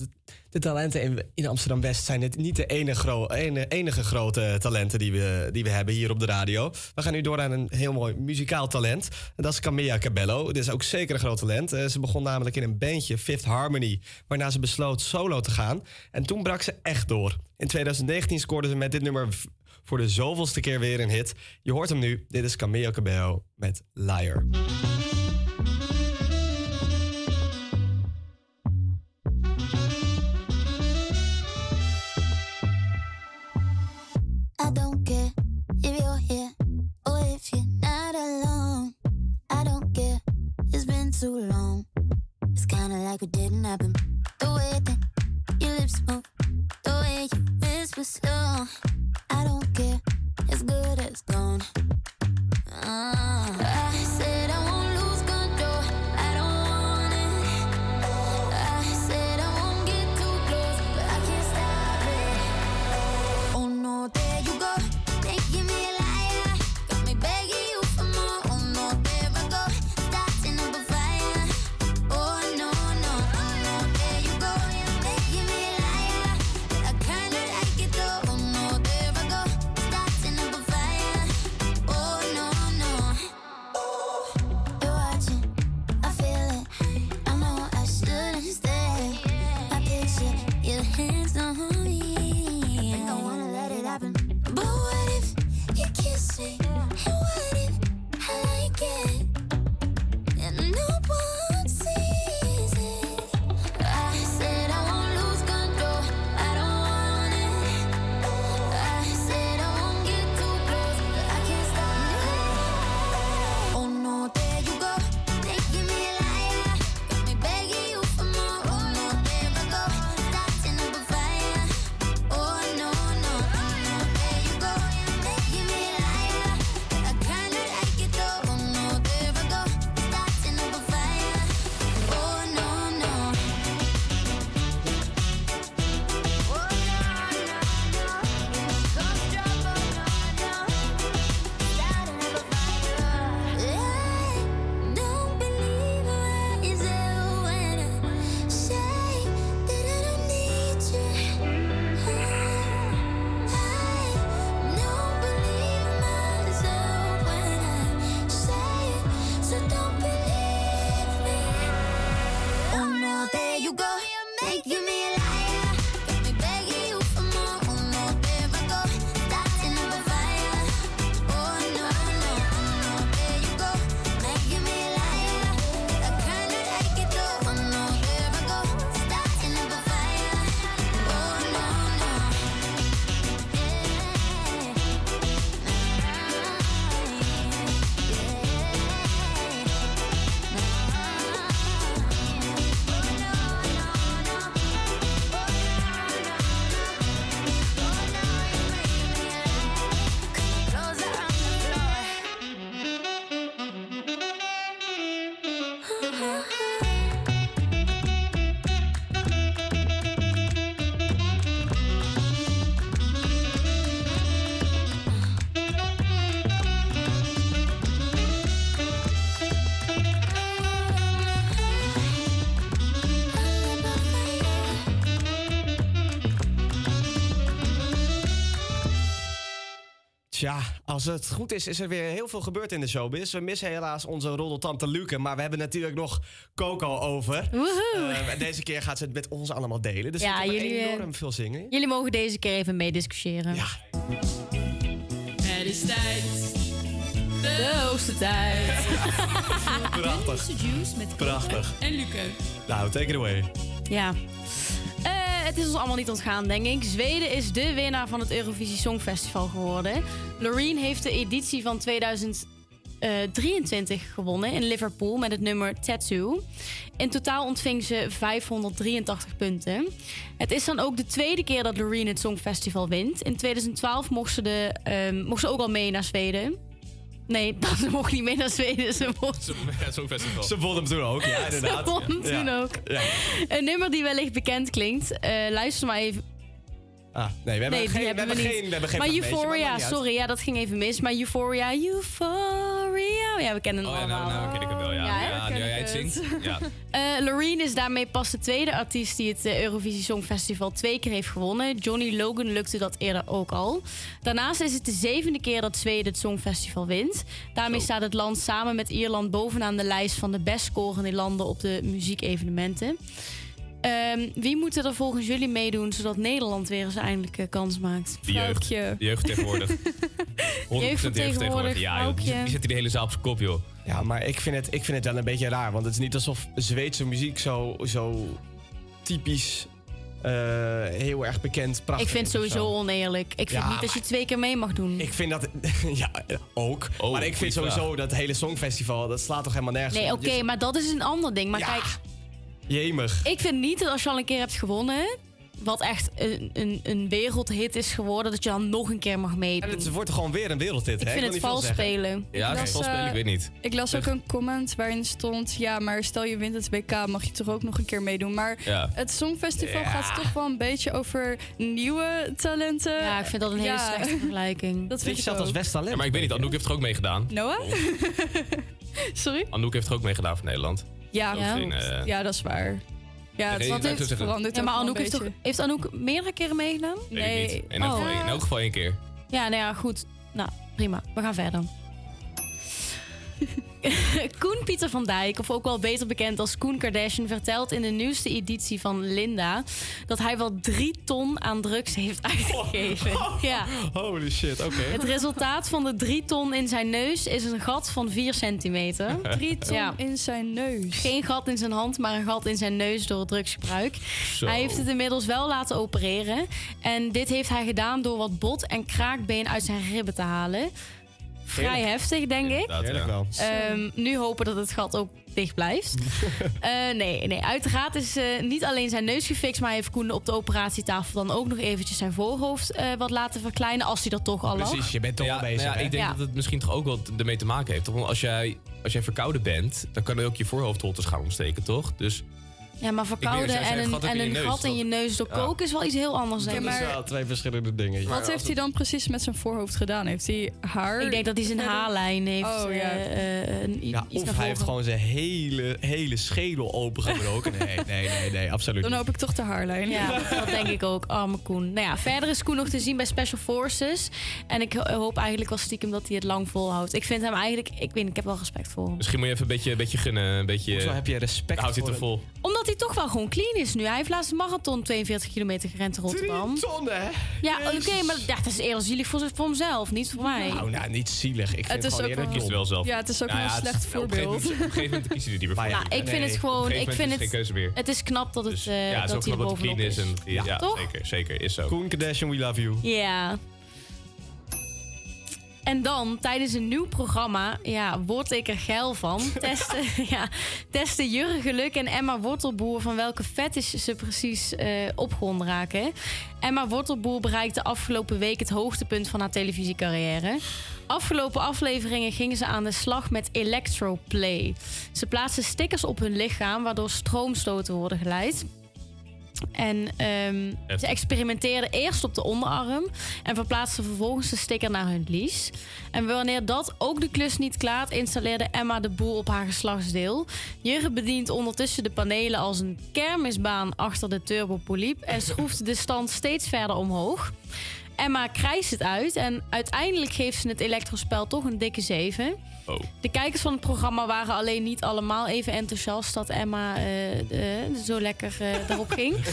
de, talenten in, in Amsterdam-West zijn het niet de enige, enige grote talenten die we, die we hebben hier op de radio. We gaan nu door aan een heel mooi muzikaal talent. En dat is Camilla Cabello. Dit is ook zeker een groot talent. Eh, ze begon namelijk in een bandje, Fifth Harmony, waarna ze besloot solo te gaan. En toen brak ze echt door. In 2019 scoorde ze met dit nummer voor de zoveelste keer weer een hit. Je hoort hem nu. Dit is Camilla Cabello met Liar. Too long. It's kinda like it didn't happen. The way that your lips move, the way you whisper slow. I don't care, it's good as gone. Ah. I said Tja, als het goed is, is er weer heel veel gebeurd in de showbiz. We missen helaas onze roddeltante Luke, maar we hebben natuurlijk nog Coco over. Woehoe. Eh, en deze keer gaat ze het met ons allemaal delen. Dus Ja, we jullie, eh, enorm veel zingen. Jullie mogen deze keer even meediscussiëren. Ja. Het is tijd. De hoogste tijd. Prachtig. Prachtig. En Luke. Nou, take it away. Ja. Eh, het is ons allemaal niet ontgaan, denk ik. Zweden is de winnaar van het Eurovisie Songfestival geworden. Loreen heeft de editie van 2023 gewonnen in Liverpool met het nummer Tattoo. In totaal ontving ze 583 punten. Het is dan ook de tweede keer dat Loreen het Songfestival wint. In 2012 mocht ze, de, ehm, mocht ze ook al mee naar Zweden. Nee, ze mocht niet mee naar Zweden. Ze mocht Het Songfestival. Ze won hem toen ook, ja, inderdaad. Ze won hem Ja. toen ook. Ja. Een nummer die wellicht bekend klinkt. Eh, luister maar even. Ah, nee, we hebben nee, geen, we hebben we geen, we hebben geen maar Euphoria, sorry, ja, dat ging even mis. Maar Euphoria, Euphoria. Ja, we kennen hem Oh ja, nou, allemaal. nou ken ik hem wel, ja. Ja, Ja, hè? nu jij het zingt. Ja. Eh, Loreen is daarmee pas de tweede artiest die het eh, Eurovisie Songfestival twee keer heeft gewonnen. Johnny Logan lukte dat eerder ook al. Daarnaast is het de zevende keer dat Zweden het Songfestival wint. Daarmee staat het land samen met Ierland bovenaan de lijst van de best scorende landen op de muziekevenementen. Ehm, wie moet er volgens jullie meedoen zodat Nederland weer eens eindelijk eh, kans maakt? De jeugd. De jeugd tegenwoordig. 100% jeugd tegenwoordig. Ja, joh. Die, zet die de hele zaal op zijn kop, joh. Ja, maar ik vind, het, ik vind het wel een beetje raar. Want het is niet alsof Zweedse muziek zo, zo typisch eh, heel erg bekend prachtig Ik vind het sowieso zo. oneerlijk. Ik vind Ja, niet dat je twee keer mee mag doen. Ik vind dat... ja, ook. maar ik vind sowieso dat hele songfestival... dat slaat toch helemaal nergens Nee, op? oké, maar dat is een ander ding. Maar kijk, Jemig. ik vind niet dat als je al een keer hebt gewonnen... wat echt een, een, een wereldhit is geworden... dat je dan nog een keer mag meedoen. En het wordt gewoon weer een wereldhit, Ik hè? vind wil het niet veel vals spelen. Ja, las, het vals spelen, eh, ik weet niet. Ik las ook een comment waarin stond... ja, maar stel je wint het WK, mag je toch ook nog een keer meedoen. Maar Ja. het Songfestival Ja. gaat toch wel een beetje over nieuwe talenten. Ja, ik vind dat een hele slechte vergelijking. Dat vind ik ook. talent. Ja, maar ik weet niet, Anouk heeft er ook meegedaan. Noah? Sorry? Anouk heeft er ook meegedaan voor Nederland. Ja, geen, eh, ja, dat is waar. Ja, het, Nee, wat heeft veranderd Ja, maar Anouk heeft, toch, heeft Anouk meerdere keren meegedaan? Niet. In elk, Oh. geval, in elk geval één keer. Ja, nou ja, goed. Nou, prima. We gaan verder. Koen Pieter van Dijk, of ook wel beter bekend als Koen Kardashian, vertelt in de nieuwste editie van Linda dat hij wel drie ton aan drugs heeft uitgegeven. Ja. Holy shit, oké. Het resultaat van de drie ton in zijn neus is een gat van 4 centimeter. Drie ton Ja. in zijn neus. Geen gat in zijn hand, maar een gat in zijn neus door het drugsgebruik. Zo. Hij heeft het inmiddels wel laten opereren. En dit heeft hij gedaan door wat bot en kraakbeen uit zijn ribben te halen. Vrij Heerlijk. heftig, denk ik. Heerlijk wel. Ehm, nu hopen dat het gat ook dicht blijft. Eh, nee, nee, uiteraard is eh, niet alleen zijn neus gefixt... maar heeft Koen op de operatietafel dan ook nog eventjes zijn voorhoofd eh, wat laten verkleinen... als hij dat toch al lag. Precies, je bent toch ja, al bezig, nou ja, ik denk Ja. dat het misschien toch ook wel ermee te maken heeft. Want als jij, als jij verkouden bent, dan kan je ook je voorhoofdholtes gaan ontsteken, toch? Dus Ja, maar verkouden en een, gat en een in je gat neus, in je neus door Ja. koken is wel iets heel anders, denk Dat ik. is wel twee verschillende dingen. Wat heeft hij dan precies met zijn voorhoofd gedaan? Heeft hij haar? Ik denk dat hij zijn haarlijn heeft. Oh, ja. eh, eh, een- Ja, iets of naar hij heeft gewoon zijn hele, hele schedel opengebroken. Nee, nee, nee, nee, absoluut Dan hoop ik toch de haarlijn. Ja, dat denk ik ook. Arme Koen. Nou ja, verder is Koen nog te zien bij Special Forces. En ik ho- hoop eigenlijk wel stiekem dat hij het lang volhoudt. Ik vind hem eigenlijk... Ik weet ik heb wel respect voor hem. misschien moet je even een beetje, een beetje gunnen. Een beetje, Hoezo heb je respect Houdt hij te vol. Omdat hij toch wel gewoon clean is nu. Hij heeft laatst een marathon 42 kilometer gerend in Rotterdam. ton, hè? Ja, oké, maar ja, dat is eerder zielig voor, voor hemzelf, niet voor mij. Nou, nou, niet zielig. Ik vind Het het, is gewoon ook eerder wel- Kiest wel zelf. Ja, het is ook Nou wel ja, een het slecht is- Op een gegeven voorbeeld. moment, op een gegeven moment kiest hij er niet meer voor. Nou, ik vind het gewoon... Ik vind het, geen keuze meer. het is knap dat, het, eh ja, het is dat ook hij knap dat het bovenop clean is. En, ja, Toch? zeker, zeker, is zo. Koen Kardashian, we love you. Ja. En dan, tijdens een nieuw programma, ja, word ik er geil van. Testen, ja, testen Jurgen Geluk en Emma Wortelboer van welke fetish ze precies eh opgewonden raken. Emma Wortelboer bereikte afgelopen week het hoogtepunt van haar televisiecarrière. Afgelopen afleveringen gingen ze aan de slag met electroplay. Ze plaatsen stickers op hun lichaam waardoor stroomstoten worden geleid. En ehm, ze experimenteerden eerst op de onderarm en verplaatsten vervolgens de sticker naar hun lies. En wanneer dat ook de klus niet klaart, installeerde Emma de boel op haar geslachtsdeel. Jurgen bedient ondertussen de panelen als een kermisbaan achter de turbopoliep en schroeft de stand steeds verder omhoog. Emma krijst het uit. En uiteindelijk geeft ze het elektrospel toch een dikke 7. Oh. De kijkers van het programma waren alleen niet allemaal even enthousiast dat Emma eh, eh, zo lekker eh, erop ging.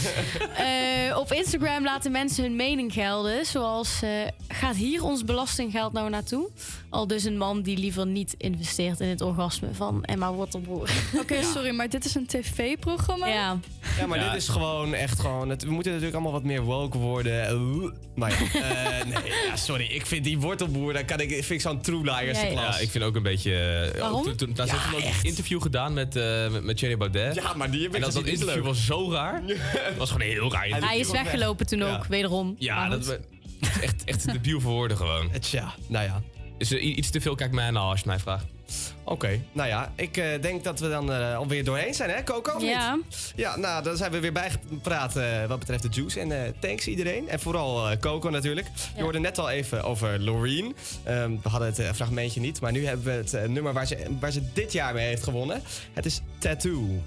Eh, op Instagram laten mensen hun mening gelden. Zoals, eh, gaat hier ons belastinggeld nou naartoe? Al dus een man die liever niet investeert in het orgasme van Emma Wortelboer. Oké, sorry, maar dit is een tv-programma? Ja. Ja, maar Ja. dit is gewoon echt gewoon... Het, we moeten natuurlijk allemaal wat meer woke worden. Maar ja, eh, nee, ja, sorry. Ik vind die wortelboer, daar kan ik, vind ik zo'n true liar Ja, klas. ik vind ook een beetje... eh, Waarom? Toen, toen, Ja, ook een interview gedaan met, eh met, met Thierry Baudet. Ja, maar die heb ik En dat, is interview leuk. was zo raar. Het was gewoon een heel raar interview. Hij is weggelopen toen ook, wederom. Ja, dat echt, echt debiel voor woorden gewoon. Tja, nou ja. Is er iets te veel kijk mij aan als je mij vraagt. Oké, nou ja, ik eh, denk dat we dan eh, alweer doorheen zijn, hè, Coco? Of Ja. Niet? Ja, nou, dan zijn we weer bijgepraat eh, wat betreft de juice. En eh, thanks iedereen. En vooral eh, Coco natuurlijk. Je hoorde net al even over Loreen. Ehm, we hadden het fragmentje niet, maar nu hebben we het nummer waar ze, waar ze dit jaar mee heeft gewonnen. Het is Tattoo.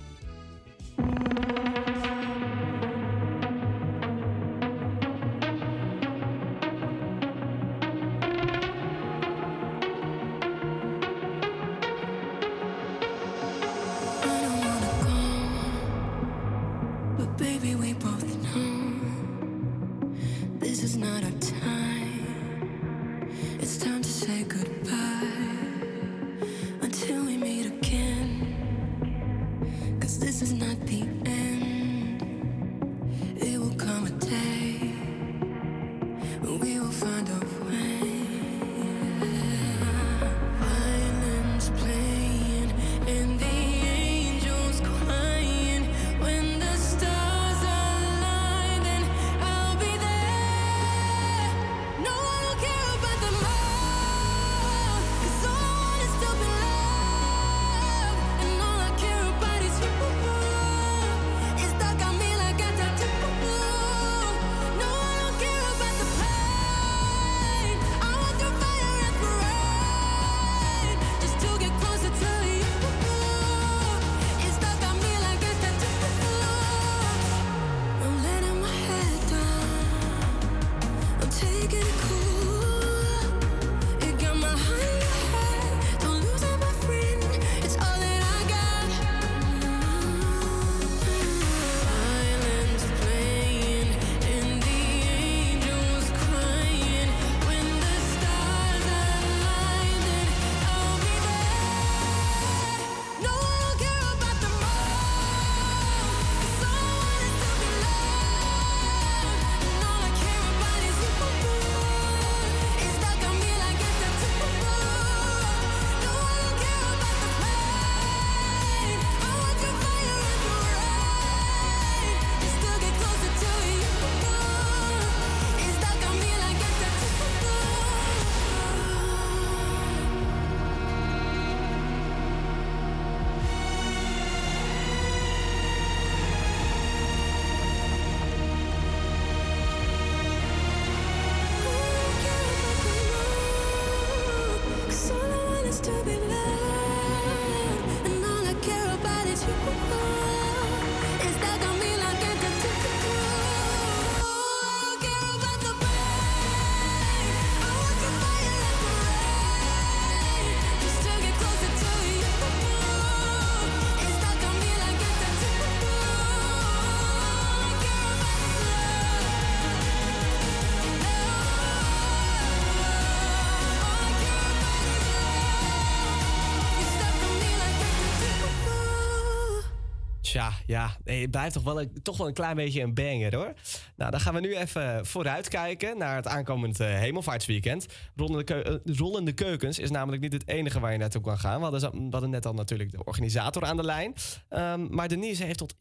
Tja, ja, het blijft toch wel, een, toch wel een klein beetje een banger hoor. Nou, dan gaan we nu even vooruitkijken naar het aankomend eh, hemelvaartsweekend. Rollende, keu- eh, Keukens is namelijk niet het enige waar je naartoe kan gaan. We hadden, we hadden net al natuurlijk de organisator aan de lijn. Ehm, maar Denise heeft tot,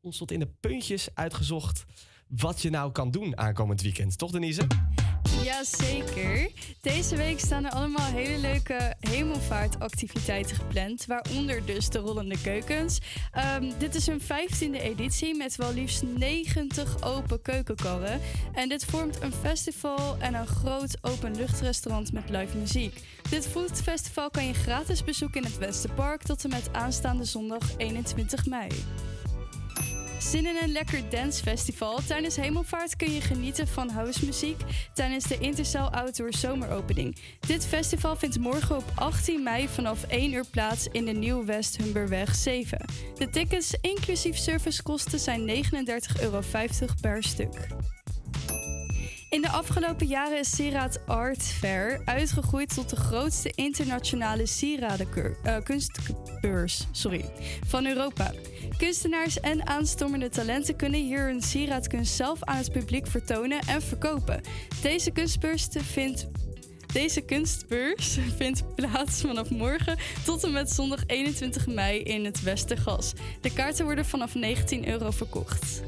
ons tot in de puntjes uitgezocht wat je nou kan doen aankomend weekend. Toch Denise? Jazeker. Deze week staan er allemaal hele leuke hemelvaartactiviteiten gepland. Waaronder dus de Rollende Keukens. Ehm, dit is hun 15e editie met wel liefst 90 open keukenkarren. En dit vormt een festival en een groot openluchtrestaurant met live muziek. Dit foodfestival kan je gratis bezoeken in het Westerpark tot en met aanstaande zondag 21 mei. Zin in een lekker dancefestival? Tijdens Hemelvaart kun je genieten van housemuziek tijdens de Intercel Outdoor Zomeropening. Dit festival vindt morgen op 18 mei vanaf 1 uur plaats in de Nieuw West Humberweg 7. De tickets inclusief servicekosten zijn 39,50 euro per stuk. In de afgelopen jaren is Sieraad Art Fair uitgegroeid tot de grootste internationale sieradenkunstbeurs sorry, van Europa. Kunstenaars en aanstormende talenten kunnen hier hun sieraadkunst zelf aan het publiek vertonen en verkopen. Deze kunstbeurs vindt deze kunstbeurs vindt plaats vanaf morgen tot en met zondag 21 mei in het Westergas. De kaarten worden vanaf 19 euro verkocht.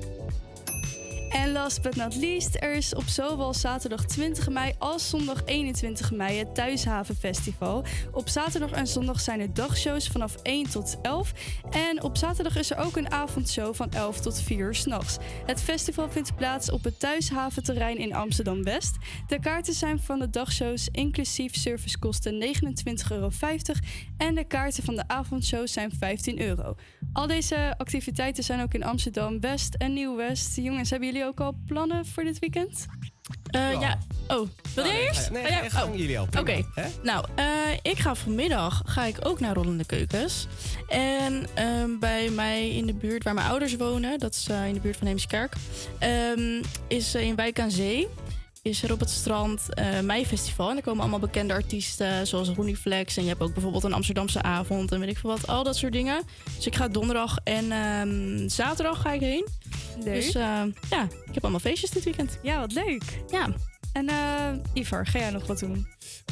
En last but not least, er is op zowel zaterdag 20 mei als zondag 21 mei het Thuishavenfestival. Op zaterdag en zondag zijn er dagshows vanaf 1 tot 11. En op zaterdag is er ook een avondshow van 11 tot 4 uur s'nachts. Het festival vindt plaats op het Thuishaventerrein in Amsterdam-West. De kaarten zijn van de dagshows inclusief servicekosten 29,50 euro. En de kaarten van de avondshow zijn 15 euro. Al deze activiteiten zijn ook in Amsterdam-West en Nieuw-West. Jongens, hebben jullie ook al plannen voor dit weekend? Eh, ja. Oh, wil jij nee, eerst? nee, Oh, ga ja. je gang, Oh. jullie al. Oké. Nou, eh, ik ga vanmiddag ga ik ook naar Rollende Keukens. En ehm, bij mij in de buurt waar mijn ouders wonen, dat is eh, in de buurt van Heemskerk, ehm, is in Wijk aan Zee. Is er op het strand eh Meifestival. En er komen allemaal bekende artiesten zoals Ronnie Flex. En je hebt ook bijvoorbeeld een Amsterdamse avond en weet ik veel wat. Al dat soort dingen. Dus ik ga donderdag en ehm, zaterdag ga ik heen. Leuk. Dus eh, ja, ik heb allemaal feestjes dit weekend. Ja, wat leuk. Ja. En eh Ivar, ga jij nog wat doen?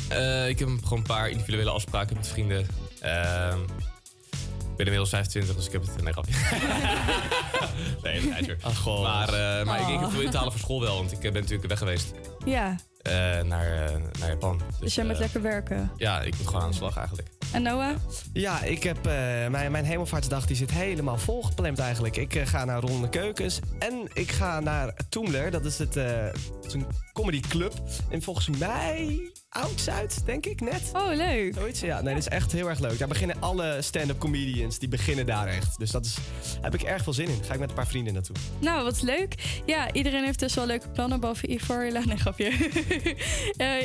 Eh, ik heb gewoon een paar individuele afspraken met vrienden. Ik ben inmiddels 25, dus ik heb het... Nee, grapje. nee, een geitje. Ach, Maar, eh, maar ik, ik heb Oh. veel inhalen voor school wel, want ik eh, ben natuurlijk weg geweest. Ja, eh, naar, eh, naar Japan. dus jij moet lekker werken. Ja, ik moet gewoon aan de slag eigenlijk. En Noah? Ja, ik heb, eh, mijn, mijn hemelvaartsdag die zit helemaal volgepland eigenlijk. Ik eh, ga naar Ronde Keukens en ik ga naar Toemler. Dat is, het, eh, het is een comedyclub. En volgens mij Oud-Zuid, denk ik, net. Oh, leuk. Zoiets, ja. Nee, dat is echt heel erg leuk. Daar beginnen alle stand-up comedians, die beginnen daar echt. Dus dat is, daar heb ik erg veel zin in. Ga ik met een paar vrienden naartoe. Nou, wat leuk. Ja, iedereen heeft dus wel leuke plannen, behalve Ivar. Ja, Nee, grapje.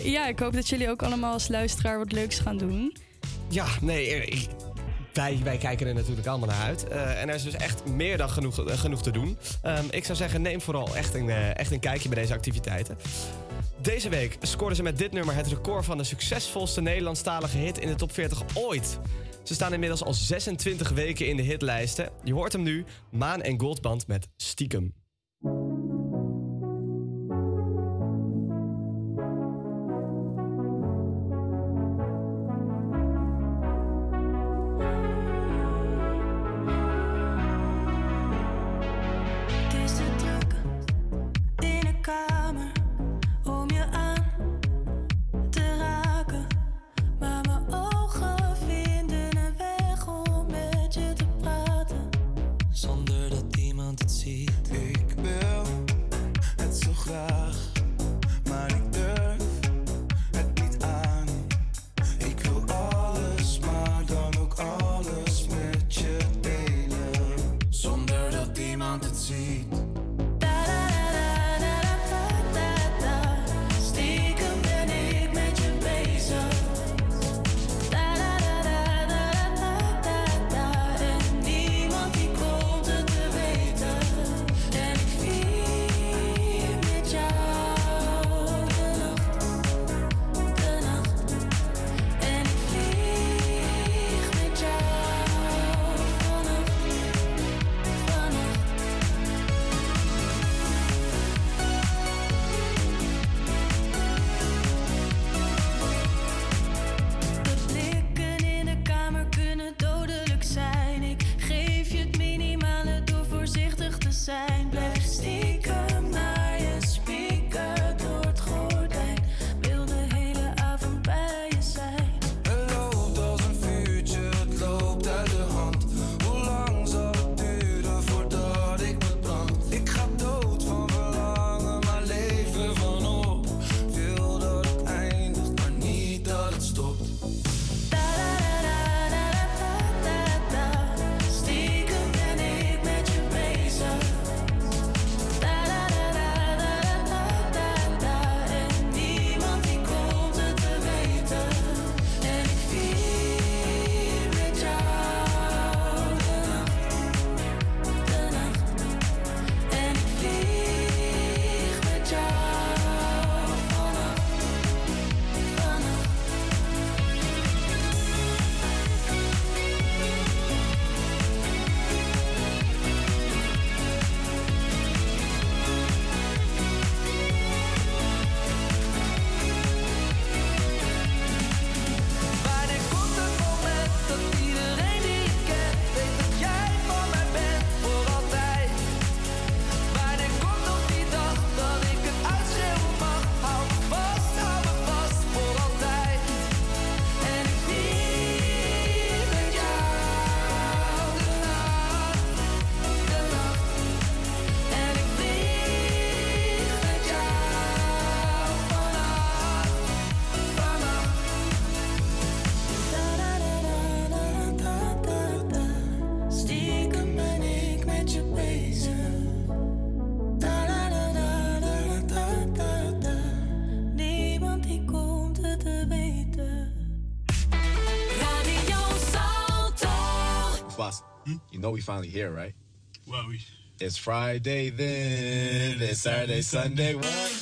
Ja, ik hoop dat jullie ook allemaal als luisteraar wat leuks gaan doen. Ja, nee, wij, wij kijken er natuurlijk allemaal naar uit. Eh, en er is dus echt meer dan genoeg, eh, genoeg te doen. Ehm, ik zou zeggen, neem vooral echt een, eh, echt een kijkje bij deze activiteiten. Deze week scoorden ze met dit nummer het record van de succesvolste Nederlandstalige hit in de top 40 ooit. Ze staan inmiddels al 26 weken in de hitlijsten. Je hoort hem nu, Maan en Goldband met Stiekem. Know we finally here, right? Well, we. It's Friday then. It's Saturday, Sunday. What?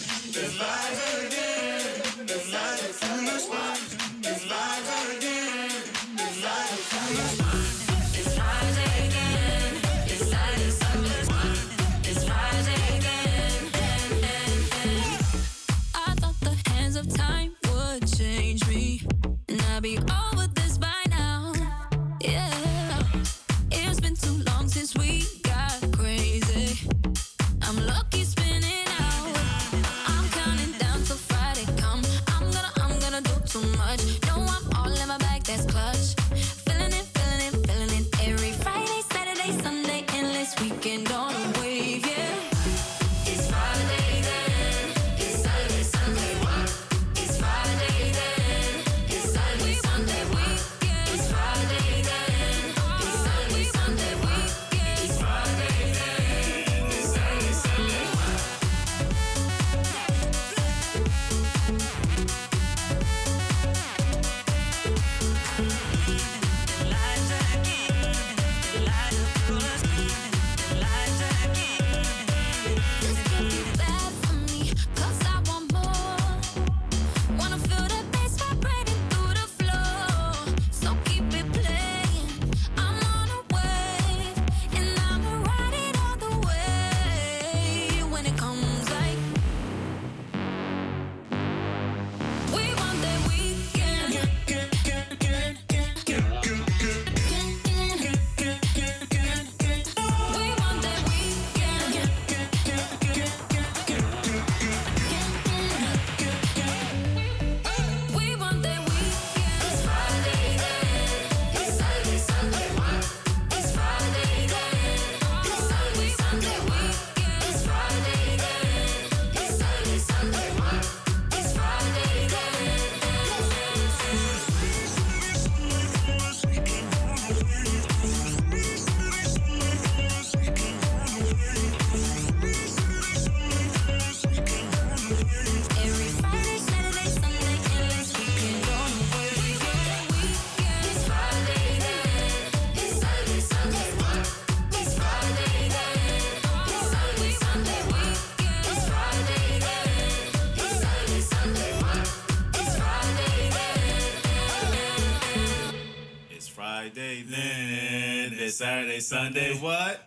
Saturday, Sunday. What?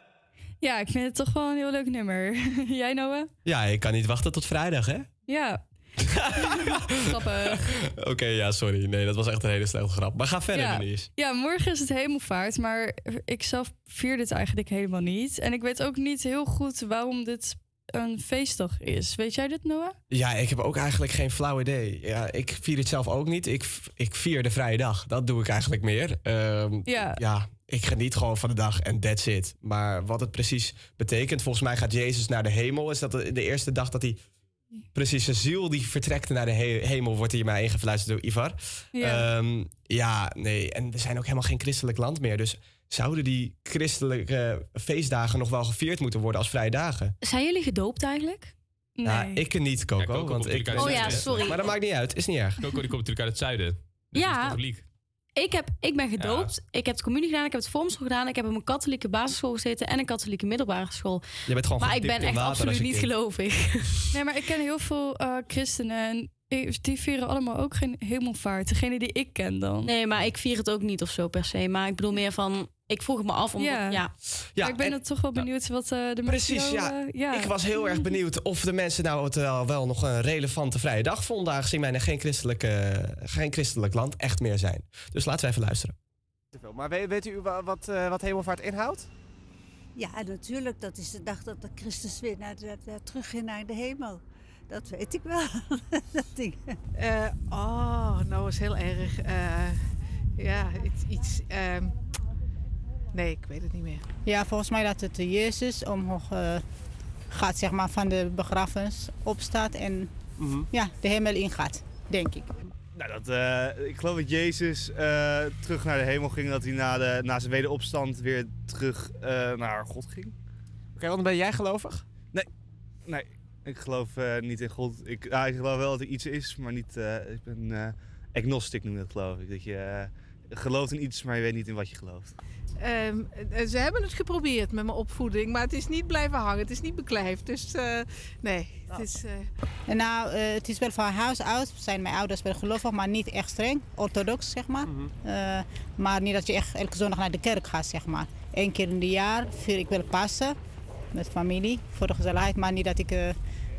Ja, ik vind het toch wel een heel leuk nummer. Jij, Noah? Ja, ik kan niet wachten tot vrijdag, hè? Ja. Grappig. Oké, ja, sorry. Nee, dat was echt een hele slechte grap. Maar ga verder, ja. Denise. ja, morgen is het hemelvaart, maar ik zelf vier dit eigenlijk helemaal niet. En ik weet ook niet heel goed waarom dit een feestdag is. Weet jij dit, Noah? Ja, ik heb ook eigenlijk geen flauw idee. Ja, ik vier het zelf ook niet. Ik, ik vier de vrije dag. Dat doe ik eigenlijk meer. Ehm, Ja. ja, ik geniet gewoon van de dag en that's it. Maar wat het precies betekent... Volgens mij gaat Jezus naar de hemel. Is dat de, de eerste dag dat hij... Precies, zijn ziel die vertrekt naar de he- hemel... wordt hier mij ingefluisterd door Ivar. Ja. Ehm, ja, nee. En we zijn ook helemaal geen christelijk land meer. Dus zouden die christelijke feestdagen... nog wel gevierd moeten worden als vrije dagen? Zijn jullie gedoopt eigenlijk? Ja, ik niet, Coco. Want ik, Oh ja, sorry. Maar dat maakt niet uit. Is niet erg. Coco die komt natuurlijk uit het zuiden. Dus Ja. Ik, heb, ik ben gedoopt. Ik heb de communie gedaan. Ik heb het vormschool gedaan. Ik heb op een katholieke basisschool gezeten en een katholieke middelbare school. Je bent gewoon maar ik ben echt absoluut niet kind. gelovig. Nee, maar ik ken heel veel eh, christenen en die vieren allemaal ook geen hemelvaart. Degene die ik ken dan. Nee, maar ik vier het ook niet of zo per se. Maar ik bedoel meer van, ik vroeg het me af. Omdat, Ja. ja. Ik ben en- dan toch wel benieuwd wat eh, de mensen Precies, jou, ja. eh, ja. Ik was heel erg benieuwd of de mensen nou het wel, wel nog een relevante vrije dag vonden... aangezien wij geen, christelijke, geen christelijk land echt meer zijn. Dus laten we even luisteren. Maar weet, weet u wa- wat, eh, wat hemelvaart inhoudt? Ja, natuurlijk. Dat is de dag dat de Christus weer naar de, de- terugging naar de hemel. Dat weet ik wel. dat ding. Eh, oh, nou is heel erg. eh, ja, iets. iets ehm, nee, ik weet het niet meer. Ja, volgens mij dat het Jezus omhoog eh, gaat, zeg maar, van de begrafenis opstaat en ja, de hemel ingaat, denk ik. Nou, dat, eh, ik geloof dat Jezus eh, terug naar de hemel ging. Dat hij na, de, na zijn wederopstand weer terug eh, naar God ging. Oké, want ben jij gelovig? Nee, nee. Ik geloof eh, niet in God. Ik, ja, ik geloof wel dat er iets is, maar niet. eh, ik ben eh agnostic noem dat geloof ik. Dat je, gelooft in iets, maar je weet niet in wat je gelooft. Ehm, eh, ze hebben het geprobeerd met mijn opvoeding, maar het is niet blijven hangen. Het is niet beklijfd. Dus eh, nee, het is... eh, En Nou, eh, het is wel van huis uit. Zijn mijn ouders wel gelovig, maar niet echt streng. Orthodox, zeg maar. Eh, maar niet dat je echt elke zondag naar de kerk gaat, zeg maar. Eén keer in het jaar vier ik wel Pasen met familie voor de gezelligheid. Maar niet dat ik eh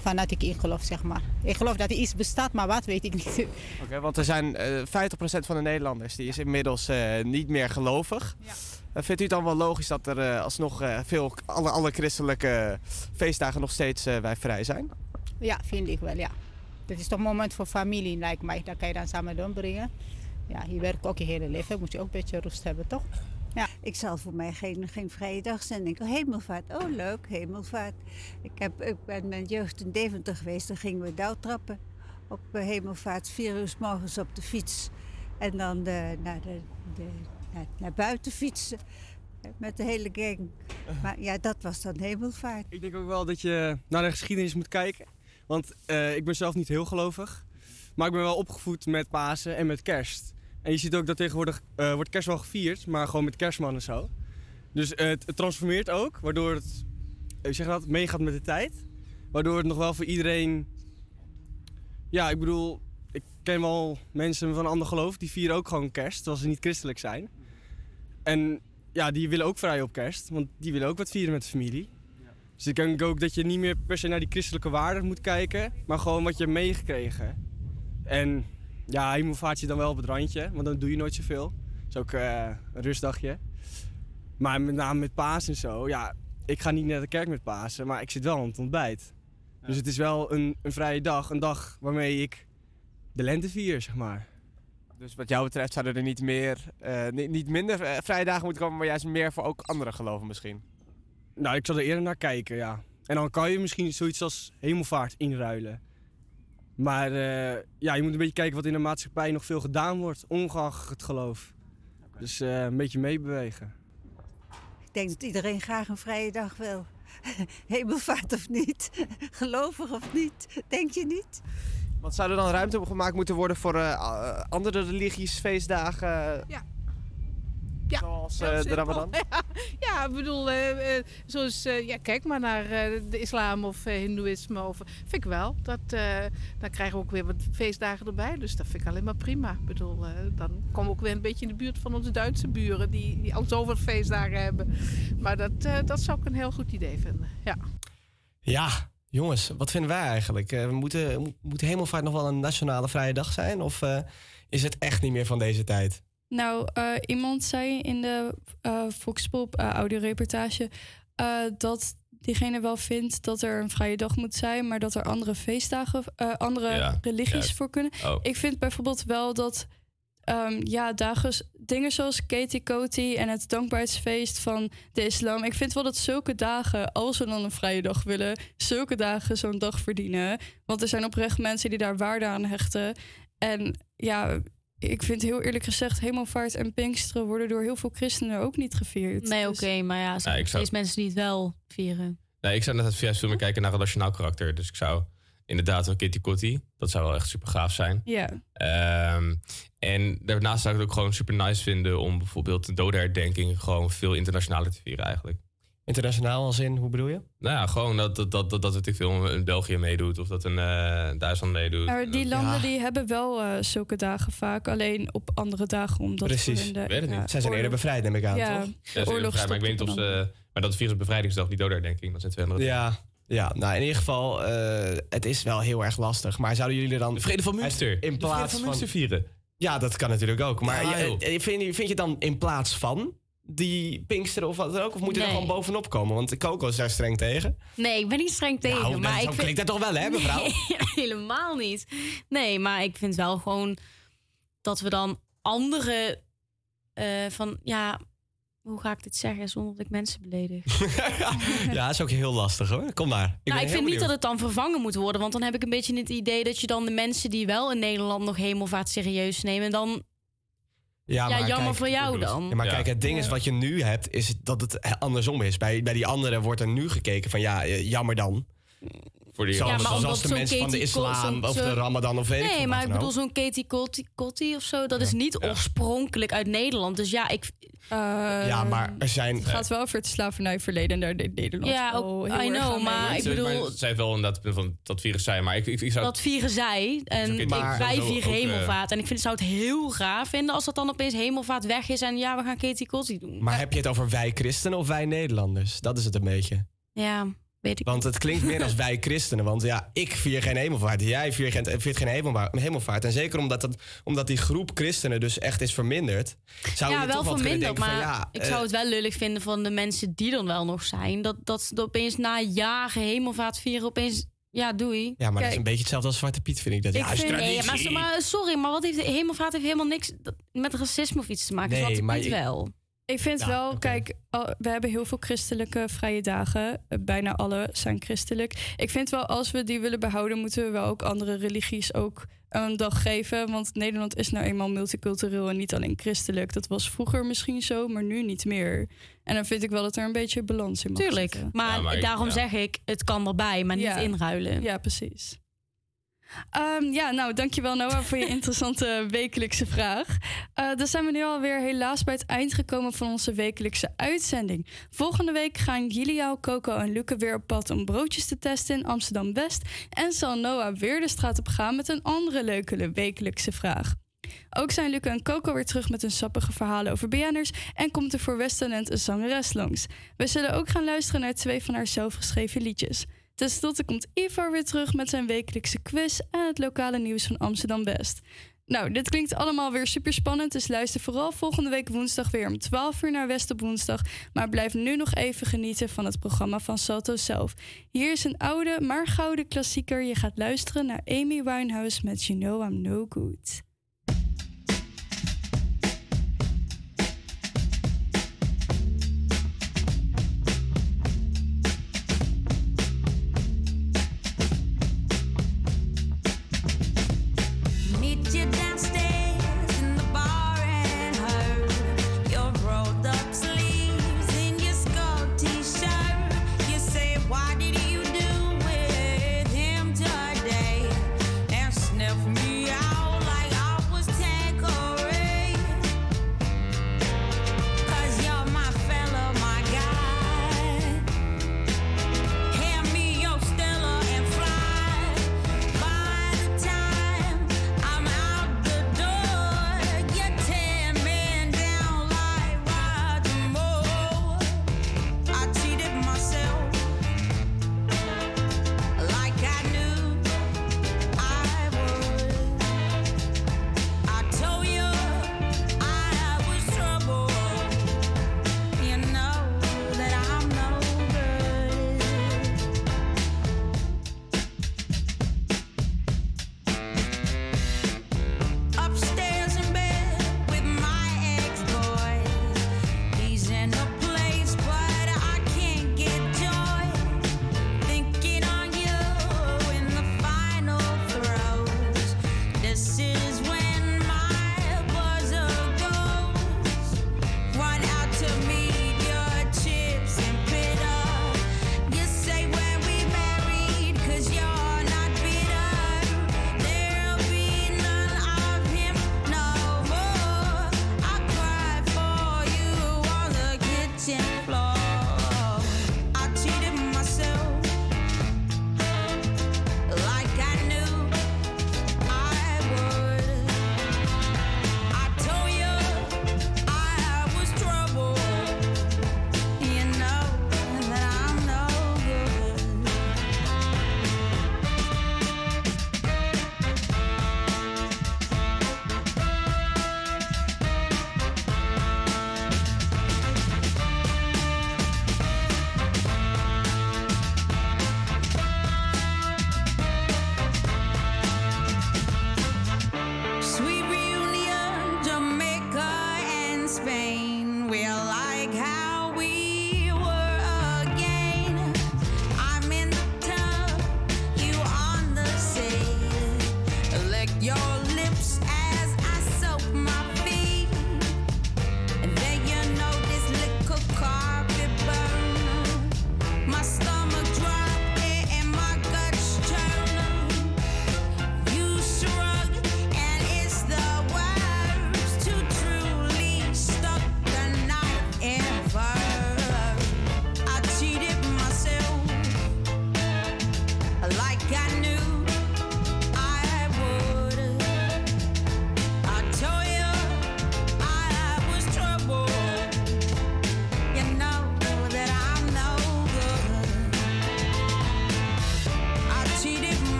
fanatiek in geloof, zeg maar. Ik geloof dat er iets bestaat, maar wat weet ik niet. Oké, want er zijn eh 50% van de Nederlanders die is inmiddels eh, niet meer gelovig. Eh, vindt u het dan wel logisch dat er eh, alsnog eh, veel alle, alle christelijke feestdagen nog steeds eh, wij vrij zijn? Ja, vind ik wel, ja. Het is toch een moment voor familie, lijkt mij. Dat kan je dan samen doorbrengen. Ja, je werkt ook je hele leven. Moet je ook een beetje rust hebben, toch? Ja. Ik zal voor mij geen, geen vrije dag zijn. Ik denk, hemelvaart, oh leuk, hemelvaart. Ik, heb, ik ben mijn jeugd in Deventer geweest, dan gingen we dauwtrappen. Op eh, hemelvaart, vier uur 's morgens op de fiets. En dan eh, naar, de, de, naar, naar buiten fietsen met de hele gang. Maar ja, dat was dan hemelvaart. Ik denk ook wel dat je naar de geschiedenis moet kijken. Want eh, ik ben zelf niet heel gelovig. Maar ik ben wel opgevoed met Pasen en met kerst. En je ziet ook dat tegenwoordig eh, wordt kerst wel gevierd, maar gewoon met kerstman en zo. Dus eh, het, transformeert ook, waardoor het, zeg dat, meegaat met de tijd. Waardoor het nog wel voor iedereen... Ja, ik bedoel, ik ken wel mensen van een ander geloof, die vieren ook gewoon kerst, terwijl ze niet christelijk zijn. En ja, die willen ook vrij op kerst, want die willen ook wat vieren met de familie. Dus ik denk ook dat je niet meer per se naar die christelijke waarden moet kijken, maar gewoon wat je hebt meegekregen. En ja, hemelvaart je dan wel op het randje, want dan doe je nooit zoveel. Dat is ook eh, een rustdagje. Maar met name met paas en zo, ja, ik ga niet naar de kerk met Pasen, maar ik zit wel aan het ontbijt. Dus het is wel een, een vrije dag, een dag waarmee ik de lente vier, zeg maar. Dus wat jou betreft zouden er niet, meer, eh, niet, niet minder eh, vrije dagen moeten komen, maar juist meer voor ook andere geloven misschien. Nou, ik zal er eerder naar kijken, ja. En dan kan je misschien zoiets als hemelvaart inruilen. Maar eh, ja, je moet een beetje kijken wat in de maatschappij nog veel gedaan wordt, ongeacht het geloof. Dus eh, een beetje meebewegen. Ik denk dat iedereen graag een vrije dag wil. Hemelvaart of niet, gelovig of niet, denk je niet? Want zou er dan ruimte gemaakt moeten worden voor eh, a- andere religies, feestdagen? Ja. Zoals heel eh, de. Ramadan? Ja, ja, ik bedoel, eh, eh, zoals, eh, ja, kijk maar naar eh, de islam of eh, hindoeïsme. Of, vind ik wel. Dat, eh, dan krijgen we ook weer wat feestdagen erbij. Dus dat vind ik alleen maar prima. Ik bedoel, eh, dan komen we ook weer een beetje in de buurt van onze Duitse buren. Die, die al zoveel feestdagen hebben. Maar dat, eh, dat zou ik een heel goed idee vinden. Ja. Ja, jongens, wat vinden wij eigenlijk? Eh, we moeten, mo- moet Hemelvaart nog wel een nationale vrije dag zijn? Of eh, is het echt niet meer van deze tijd? Nou, eh, iemand zei in de eh Foxpop audioreportage eh, dat diegene wel vindt dat er een vrije dag moet zijn, maar dat er andere feestdagen, eh, andere Ja, religies juist. voor kunnen. Oh. Ik vind bijvoorbeeld wel dat ehm, ja, dagen, dingen zoals Katie Coty en het dankbaarheidsfeest van de islam. Ik vind wel dat zulke dagen, als we dan een vrije dag willen, zulke dagen zo'n dag verdienen. Want er zijn oprecht mensen die daar waarde aan hechten. En ja, ik vind heel eerlijk gezegd, hemelvaart en Pinksteren worden door heel veel christenen ook niet gevierd. Nee, oké, maar ja, er zijn zou- mensen die het wel vieren. Nee, ik zou net juist veel meer kijken naar relationaal karakter. Dus ik zou inderdaad wel Kitty Kotti. Dat zou wel echt super gaaf zijn. Ja. Ehm, en daarnaast zou ik het ook gewoon super nice vinden om bijvoorbeeld de dodenherdenking gewoon veel internationaler te vieren eigenlijk. Internationaal als in, hoe bedoel je? Nou ja, gewoon dat, dat, dat, dat, dat veel, een België meedoet of dat een eh, Duitsland meedoet. Maar die landen Ja. die hebben wel eh, zulke dagen vaak, alleen op andere dagen. Omdat Precies. in Ik weet het ja, niet. Zij zijn eerder bevrijd, neem ik aan, ja, toch? Ja, oorlog vrij, maar ik weet niet of ze... Maar dat vieren bevrijdingsdag, die dodenherdenking, dat zijn twee andere Ja, ja, nou in ieder geval, eh, het is wel heel erg lastig. Maar zouden jullie dan... De vrede van Münster. In De vrede plaats van van... Münster vieren. Ja, dat kan natuurlijk ook. Maar Ja, joh. eh, vind, je, vind je dan in plaats van die Pinksteren of wat dan ook? Of moet je er Nee. gewoon bovenop komen? Want de Coco is daar streng tegen. Nee, ik ben niet streng tegen. Nou, maar dat- ik vind... klinkt dat toch wel, hè, mevrouw? Nee, helemaal niet. Nee, maar ik vind wel gewoon dat we dan andere eh, van ja, hoe ga ik dit zeggen zonder dat ik mensen beledig? ja, dat is ook heel lastig hoor. Kom maar. Ik nou, ik vind niet dat het dan vervangen moet worden, want dan heb ik een beetje het idee dat je dan de mensen die wel in Nederland nog hemelvaart serieus nemen, dan Ja, maar jammer voor jou dan. Ja, maar Ja. kijk, het ding is Ja. wat je nu hebt, is dat het andersom is. Bij, bij die anderen wordt er nu gekeken van ja, eh, jammer dan. Voor die Ja, maar zoals de mensen van de islam of de ramadan of weet ik Nee, maar ik bedoel zo'n Katie Kotti of zo. Dat is niet oorspronkelijk uit Nederland. Dus ja, ik... Ja, maar er zijn... Het gaat wel over het slavernijverleden en daar deed Nederland Ja, ook- heel I know, maar ik bedoel- Maar zij heeft wel inderdaad het punt van dat virus zijn, maar ik, ik, ik zou... Dat vieren zij. En ik, maar- wij vieren eh, hemelvaart. En ik vind, zou het heel gaaf vinden als dat dan opeens hemelvaart weg is. En ja, we gaan Katie Kotti doen. Maar heb je het over wij christenen of wij Nederlanders? Dat is het een beetje. Ja, weet ik Want het klinkt meer als wij christenen. Want ja, ik vier geen hemelvaart. Jij viert geen, viert geen hemelva- hemelvaart. En zeker omdat, dat, omdat die groep christenen dus echt is verminderd. Zou ja, je wel verminderd. Maar van, ja, ik eh, zou het wel lullig vinden van de mensen die dan wel nog zijn. Dat, dat ze opeens na jaren hemelvaart vieren opeens... Ja, doei. Ja, maar dat is een beetje hetzelfde als Zwarte Piet, vind ik. Dat, ja, nee, traditie. maar, maar sorry, maar wat heeft hemelvaart heeft helemaal niks met racisme of iets te maken. Nee, Zwarte Piet wel. Ik vind Ja, wel, kijk, we hebben heel veel christelijke vrije dagen. Eh, Bijna alle zijn christelijk. Ik vind wel, als we die willen behouden, moeten we wel ook andere religies ook een dag geven. Want Nederland is nou eenmaal multicultureel en niet alleen christelijk. Dat was vroeger misschien zo, maar nu niet meer. En dan vind ik wel dat er een beetje balans in mag Tuurlijk, maar, daarom zeg ik, het kan erbij, maar niet Ja. inruilen. Ja, precies. Ehm, ja, nou, dankjewel Noah voor je interessante wekelijkse vraag. Eh, dan zijn we nu alweer helaas bij het eind gekomen van onze wekelijkse uitzending. Volgende week gaan Giliao, Coco en Luke weer op pad om broodjes te testen in Amsterdam-West. En zal Noah weer de straat op gaan met een andere leuke wekelijkse vraag. Ook zijn Luca en Coco weer terug met hun sappige verhalen over BN'ers en komt er voor Westtalent een zangeres langs. We zullen ook gaan luisteren naar twee van haar zelfgeschreven liedjes. Ten slotte komt Ivar weer terug met zijn wekelijkse quiz en het lokale nieuws van Amsterdam-West. Nou, dit klinkt allemaal weer super spannend, dus luister vooral volgende week woensdag weer om 12 uur naar West op woensdag. Maar blijf nu nog even genieten van het programma van Salto zelf. Hier is een oude, maar gouden klassieker. Je gaat luisteren naar Amy Winehouse met You Know I'm No Good.